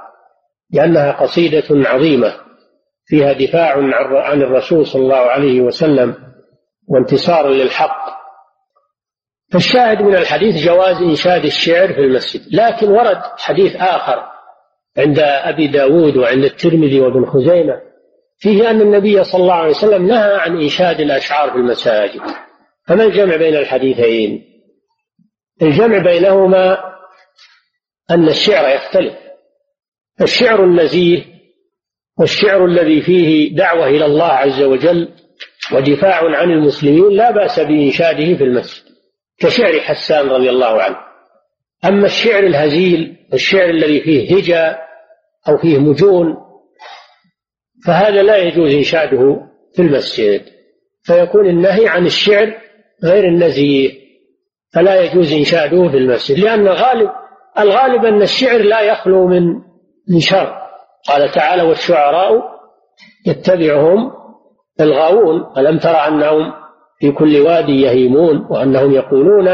لأنها قصيدة عظيمة. فيها دفاع عن الرسول صلى الله عليه وسلم وانتصار للحق. فالشاهد من الحديث جواز إنشاد الشعر في المسجد لكن ورد حديث آخر عند أبي داود وعند الترمذي وابن خزيمة فيه أن النبي صلى الله عليه وسلم نهى عن إنشاد الأشعار في المساجد. فما الجمع بين الحديثين؟ الجمع بينهما أن الشعر يختلف. الشعر النزيه والشعر الذي فيه دعوة إلى الله عز وجل ودفاع عن المسلمين لا بأس بإنشاده في المسجد كشعر حسان رضي الله عنه. أما الشعر الهزيل الشعر الذي فيه هجا أو فيه مجون فهذا لا يجوز إنشاده في المسجد. فيكون النهي عن الشعر غير النزيه فلا يجوز إنشاده في المسجد لأن غالب الغالب أن الشعر لا يخلو من من شر. قال تعالى والشعراء يتبعهم الغاوون ألم تر أنهم في كل وادي يهيمون وأنهم يقولون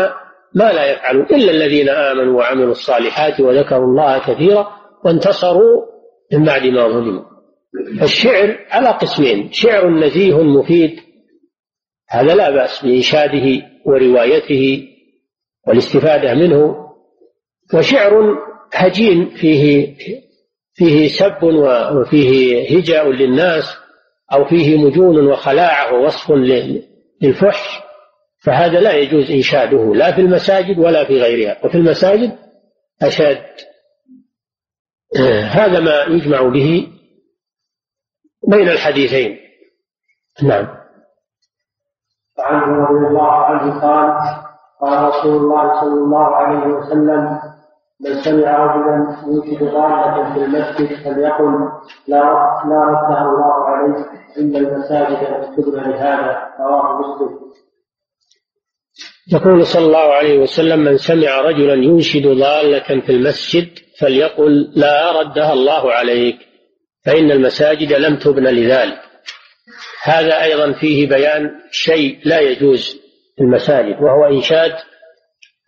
ما لا يفعلون إلا الذين آمنوا وعملوا الصالحات وذكروا الله كثيرا وانتصروا من بعد ما ظلموا. الشعر على قسمين شعر نزيه مفيد هذا لا بأس بإنشاده وروايته والاستفادة منه وشعر هجين فيه فيه سب وفيه هجاء للناس أو فيه مجون وخلاعة ووصف للفحش فهذا لا يجوز إنشاده لا في المساجد ولا في غيرها وفي المساجد أشد. هذا ما يجمع به بين الحديثين. نعم. وعنه رضي الله عنه قال قال رسول الله صلى الله عليه وسلم من سمع رجلا يوجد ضالة في المسجد فليقل لا لا ردها الله عليه إن المساجد تبنى لهذا. رواه مسلم. يقول صلى الله عليه وسلم من سمع رجلا ينشد ضالة في المسجد فليقل لا ردها الله عليك فإن المساجد لم تبن لذلك. هذا أيضا فيه بيان شيء لا يجوز في المساجد وهو إنشاد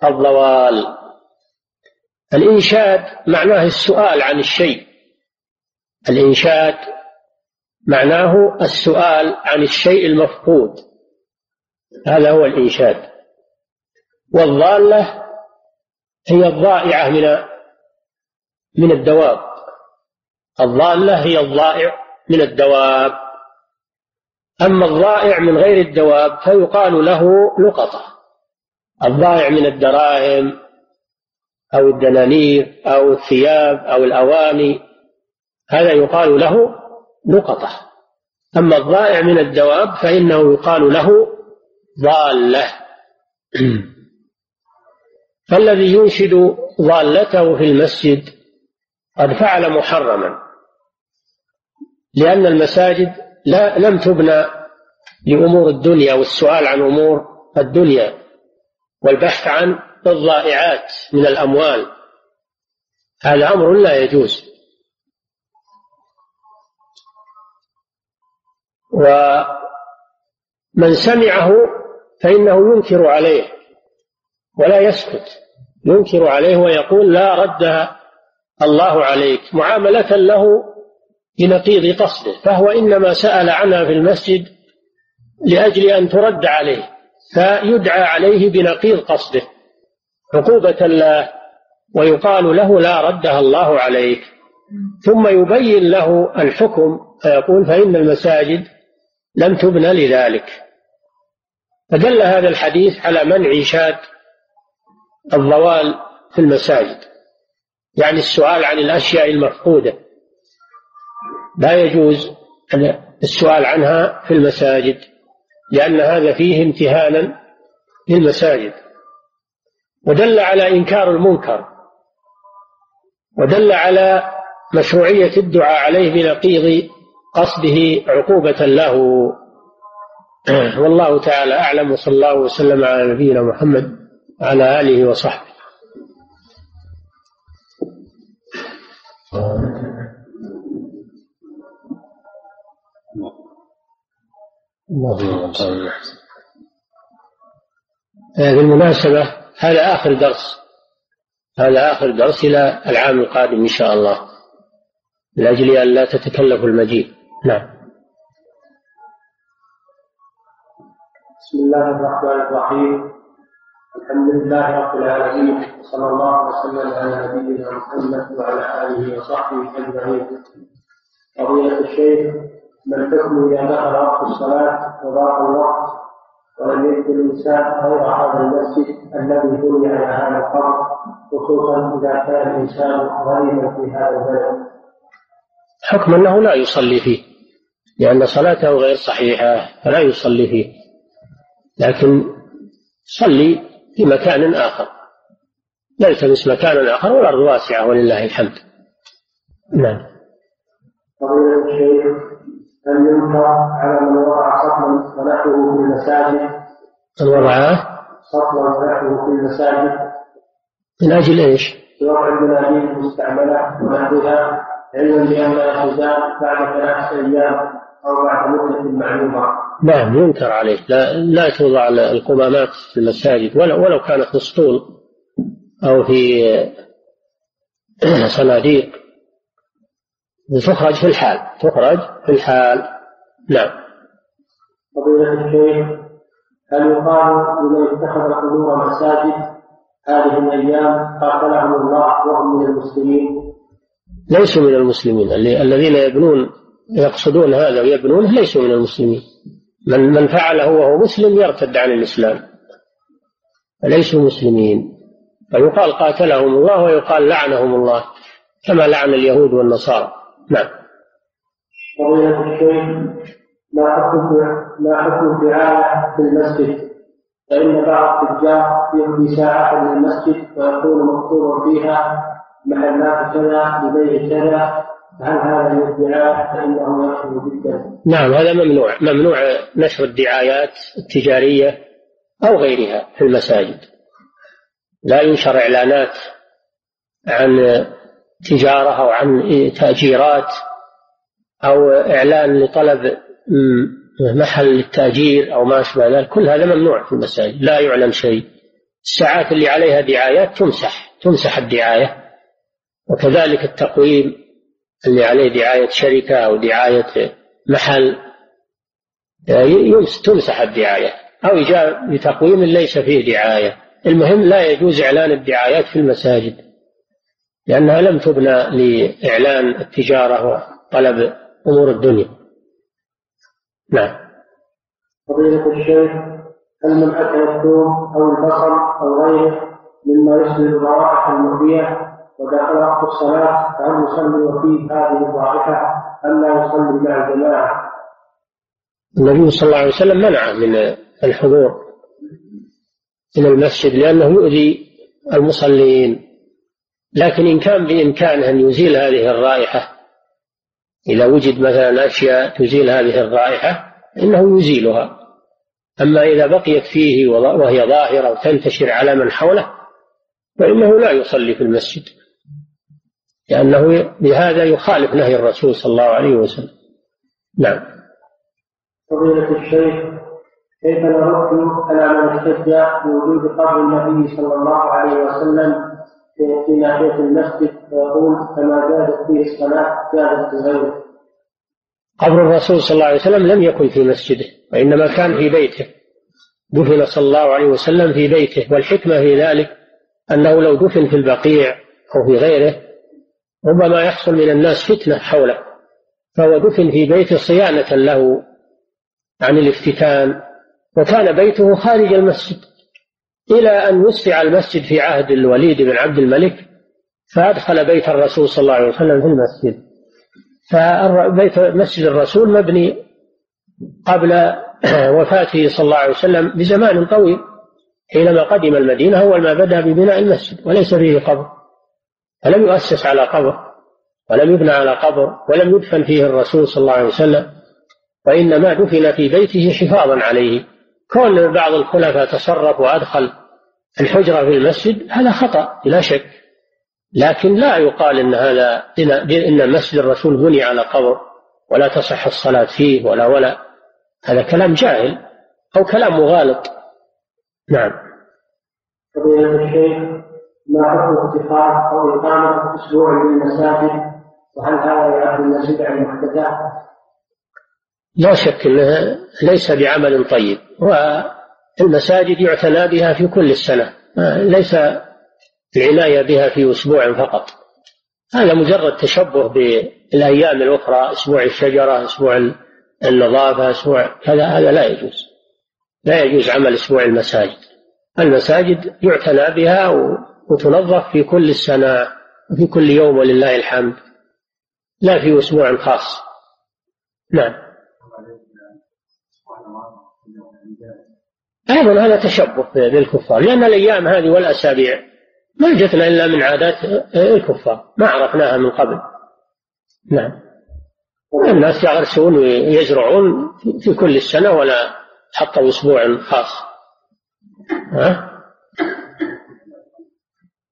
الضوال. الإنشاد معناه السؤال عن الشيء. الإنشاد معناه السؤال عن الشيء المفقود. هذا هو الإنشاد. والضالة هي الضائعة من من الدواب. الضالة هي الضائع من الدواب. أما الضائع من غير الدواب فيقال له لقطة الضائع من الدراهم أو الدنانير أو الثياب أو الأواني هذا يقال له لقطة أما الضائع من الدواب فإنه يقال له ضالة. فالذي ينشد ضالته في المسجد قد فعل محرما لأن المساجد لا لم تبنى لأمور الدنيا والسؤال عن أمور الدنيا والبحث عن الضائعات من الأموال. هذا أمر لا يجوز. ومن سمعه فإنه ينكر عليه ولا يسكت. ينكر عليه ويقول لا ردها الله عليك معاملة له بنقيض قصده. فهو إنما سأل عنها في المسجد لأجل أن ترد عليه فيدعى عليه بنقيض قصده. عقوبة له ويقال له لا ردها الله عليك. ثم يبين له الحكم فيقول فإن المساجد لم تبنى لذلك. فدل هذا الحديث على منع إنشاد الضوال في المساجد. يعني السؤال عن الأشياء المفقودة. لا يجوز السؤال عنها في المساجد لأن هذا فيه امتهانا للمساجد. ودل على إنكار المنكر ودل على مشروعية الدعاء عليه بنقيض قصده عقوبة له. والله تعالى أعلم وصلى الله وسلم على نبينا محمد وعلى آله وصحبه. بالمناسبة هذا آخر درس. هذا آخر درس إلى العام القادم إن شاء الله. لأجل أن لا تتكلف المجيء. نعم. بسم الله الرحمن الرحيم. الحمد لله رب العالمين وصلى الله وسلم على نبينا محمد وعلى آله وصحبه أجمعين. قضية الشيخ ما الحكم إذا دخل وقت الصلاة وضاق الوقت؟ ولم يدخل الإنسان غير هذا المسجد الذي بني على هذا القبر خصوصا إذا كان الإنسان غريبا في هذا البلد. حكم أنه لا يصلي فيه لأن صلاته غير صحيحة فلا يصلي فيه. لكن صلي في مكان آخر. يلتمس مكانا آخر والأرض واسعة ولله الحمد. نعم. فضيلة الشيخ هل ينكر على من وضع سطلا ونحوه في المساجد. من وضع سطلا ونحوه في المساجد. من أجل إيش؟ وضع المناديل المستعملة ونحوها علما بأنها تزال بعد ثلاثة أيام أو بعد مدة معلومة. نعم ينكر عليه. لا, لا توضع القمامات في المساجد. ولو, ولو كانت في اسطول أو في صناديق. تخرج في الحال. تخرج في الحال. نعم. فضيلة الشيخ هل يقال لمن اتخذ قبور مساجد هذه الأيام قاتلهم الله وهم من المسلمين؟ ليسوا من المسلمين. الذين يبنون يقصدون هذا ويبنونه ليسوا من المسلمين. من من فعله وهو مسلم يرتد عن الإسلام. فليسوا مسلمين. فيقال قاتلهم الله ويقال لعنهم الله كما لعن اليهود والنصارى. نعم. فضيلة الشيخ ما حكم ما حكم في المسجد فإن بعض التجار يهدي ساعة من المسجد ويكون مكتوب فيها محلات كذا لبيع كذا هل هذا الادعاء فإنه يخلو جدا؟ نعم هذا ممنوع. ممنوع نشر الدعايات التجارية أو غيرها في المساجد. لا ينشر إعلانات عن تجارة أو عن تأجيرات أو إعلان لطلب محل للتأجير أو ما أشبه ذلك كل هذا ممنوع في المساجد لا يعلن شيء. الساعات اللي عليها دعايات تمسح تمسح الدعاية. وكذلك التقويم اللي عليه دعاية شركة أو دعاية محل تمسح الدعاية. أو جاء بتقويم ليس فيه دعاية. المهم لا يجوز إعلان الدعايات في المساجد. لأنها لم تبنى لإعلان التجارة وطلب أمور الدنيا. نعم. فضيلة الشيخ هل من أكل الثوم أو البصل أو غيره مما يشبه الروائح المؤذية ودخل وقت الصلاة فهل يصلي وفيه هذه الرائحة أم لا يصلي مع الجماعة؟ النبي صلى الله عليه وسلم منع من الحضور إلى المسجد لأنه يؤذي المصلين. لكن إن كان بإمكانه أن يزيل هذه الرائحة إذا وجد مثلا أشياء تزيل هذه الرائحة إنه يزيلها. أما إذا بقيت فيه وهي ظاهرة وتنتشر على من حوله فإنه لا يصلي في المسجد. لأنه بهذا يخالف نهي الرسول صلى الله عليه وسلم. نعم. فضيلة الشيخ كيف نرد على من احتج بوجود قبر النبي صلى الله عليه وسلم في ناحية المسجد فيقول كما جازت فيه الصلاة جازت في غيره. قبر الرسول صلى الله عليه وسلم لم يكن في مسجده وإنما كان في بيته. دفن صلى الله عليه وسلم في بيته والحكمة في ذلك أنه لو دفن في البقيع أو في غيره ربما يحصل من الناس فتنة حوله. فهو دفن في بيته صيانة له عن الافتتان وكان بيته خارج المسجد. إلى أن وسع المسجد في عهد الوليد بن عبد الملك فأدخل بيت الرسول صلى الله عليه وسلم في المسجد. فبيت مسجد الرسول مبني قبل وفاته صلى الله عليه وسلم بزمان طويل حينما قدم المدينة أول ما بدأ ببناء المسجد وليس فيه قبر. فلم يؤسس على قبر ولم يبنى على قبر ولم يدفن فيه الرسول صلى الله عليه وسلم. وإنما دفن في بيته حفاظا عليه. كون بعض الخلفاء تصرف وأدخل الحجرة في المسجد هذا خطأ بلا شك. لكن لا يقال إن هذا إن مسجد الرسول بني على قبر ولا تصح الصلاة فيه ولا ولا. هذا كلام جاهل أو كلام مغالط. نعم. فضيلة الشيخ ما حكم اتخاذ أو إقامة أسبوع للمساجد؟ وهل هذا يعد من البدع المحدثات؟ لا شك أنها ليس بعمل طيب. والمساجد يعتنى بها في كل السنة. ليس العناية بها في أسبوع فقط. هذا مجرد تشبه بالأيام الأخرى أسبوع الشجرة أسبوع النظافة أسبوع هذا هذا لا يجوز. لا يجوز عمل أسبوع المساجد. المساجد يعتنى بها وتنظف في كل السنة وفي كل يوم ولله الحمد. لا في أسبوع خاص. نعم. أيضا هذا تشبه بالكفار لأن الأيام هذه والأسابيع ما جتنا إلا من عادات الكفار ما عرفناها من قبل. نعم. الناس يغرسون ويزرعون في كل السنة ولا حطوا أسبوع خاص. ها؟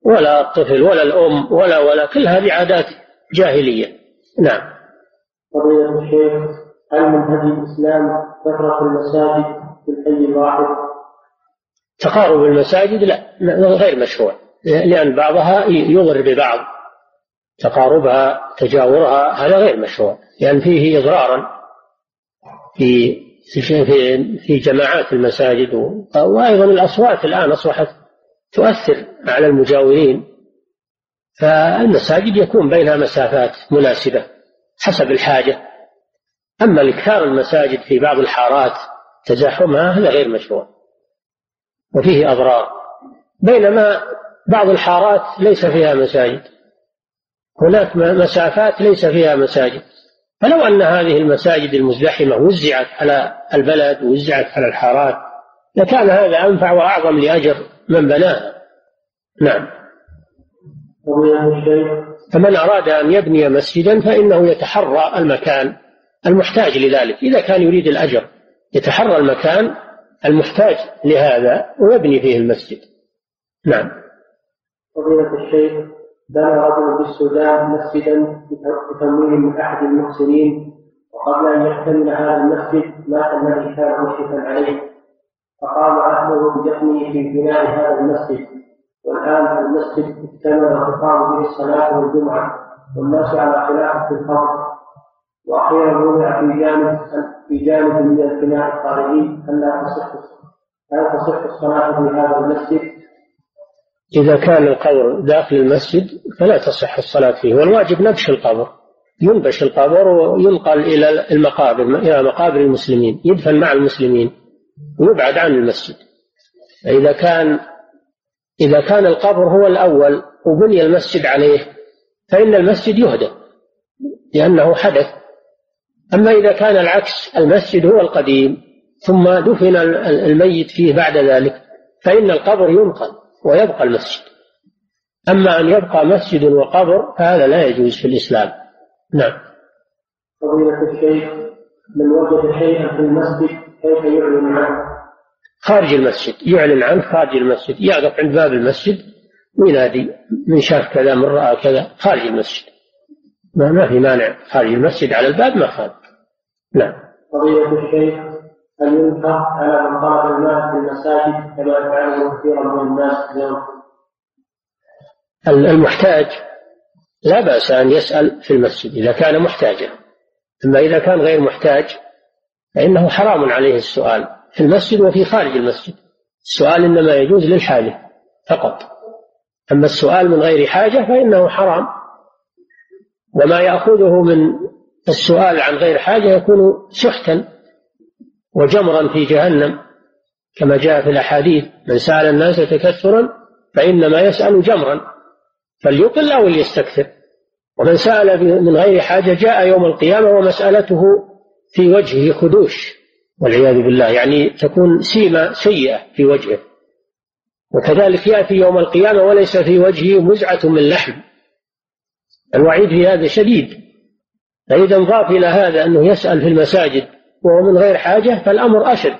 ولا الطفل ولا الأم ولا ولا كل هذه عادات جاهلية. نعم. فضيلة الشيخ هل من هدي الإسلام كثرة المساجد في الحي الواحد؟ تقارب المساجد لا غير مشروع لأن بعضها يضر ببعض. تقاربها تجاورها هذا غير مشروع لأن فيه إضرارا في في في جماعات المساجد وأيضا الأصوات الآن أصبحت تؤثر على المجاورين. فالمساجد يكون بينها مسافات مناسبة حسب الحاجة. أما إكثار المساجد في بعض الحارات تزاحمها هذا غير مشروع. وفيه أضرار. بينما بعض الحارات ليس فيها مساجد. هناك مسافات ليس فيها مساجد. فلو أن هذه المساجد المزدحمة وزعت على البلد ووزعت على الحارات لكان هذا أنفع وأعظم لأجر من بناها نعم. فمن أراد أن يبني مسجدا فإنه يتحرى المكان المحتاج لذلك إذا كان يريد الأجر. يتحرى المكان المحتاج لهذا ويبني فيه المسجد. نعم. فضيلة الشيخ بنى رجل في السودان مسجدا بتمويل من أحد المحسنين وقبل أن يكتمل هذا المسجد مات الذي كان مشرفا عليه. فقام أهله بدفنه في بناء هذا المسجد والآن المسجد اكتمل وتقام به الصلاة والجمعة والناس على خلاف في القبر وأخيرا وضع في جانب في جانب من البناء الخارجي ألا تصح لا تصح الصلاة في هذا المسجد. إذا كان القبر داخل المسجد فلا تصح الصلاة فيه والواجب نبش القبر ينبش القبر وينقل إلى المقابر إلى مقابر المسلمين يدفن مع المسلمين ويبعد عن المسجد. إذا كان إذا كان القبر هو الأول وبني المسجد عليه فإن المسجد يهدم لأنه حدث. أما إذا كان العكس المسجد هو القديم ثم دفن الميت فيه بعد ذلك فإن القبر ينقل ويبقى المسجد. أما أن يبقى مسجد وقبر فهذا لا يجوز في الإسلام. نعم. فضيلة الشيخ من وجد شيئا في المسجد كيف يعلن عنه؟ خارج المسجد يعلن عنه خارج المسجد يقف عند باب المسجد وينادي من شاف كذا من رأى كذا خارج المسجد. ما, ما في مانع خارج المسجد على الباب ما خالف نعم. فضيلة الشيخ هل ينكر على من طلب المال في المساجد كما يفعله كثيرا من الناس اليوم؟ المحتاج لا بأس أن يسأل في المسجد إذا كان محتاجا. أما إذا كان غير محتاج فإنه حرام عليه السؤال في المسجد وفي خارج المسجد. السؤال إنما يجوز للحاجة فقط. أما السؤال من غير حاجة فإنه حرام. وما يأخذه من السؤال عن غير حاجة يكون سحتا وجمرا في جهنم كما جاء في الأحاديث من سأل الناس تكثرا فإنما يسأل جمرا فليقل أو ليستكثر. ومن سأل من غير حاجة جاء يوم القيامة ومسألته في وجهه خدوش والعياذ بالله يعني تكون سيمة سيئة في وجهه. وكذلك يأتي يوم القيامة وليس في وجهه مزعة من لحم. الوعيد في هذا شديد. فإذا انضاف إلى هذا أنه يسأل في المساجد وهو من غير حاجة فالأمر أشد.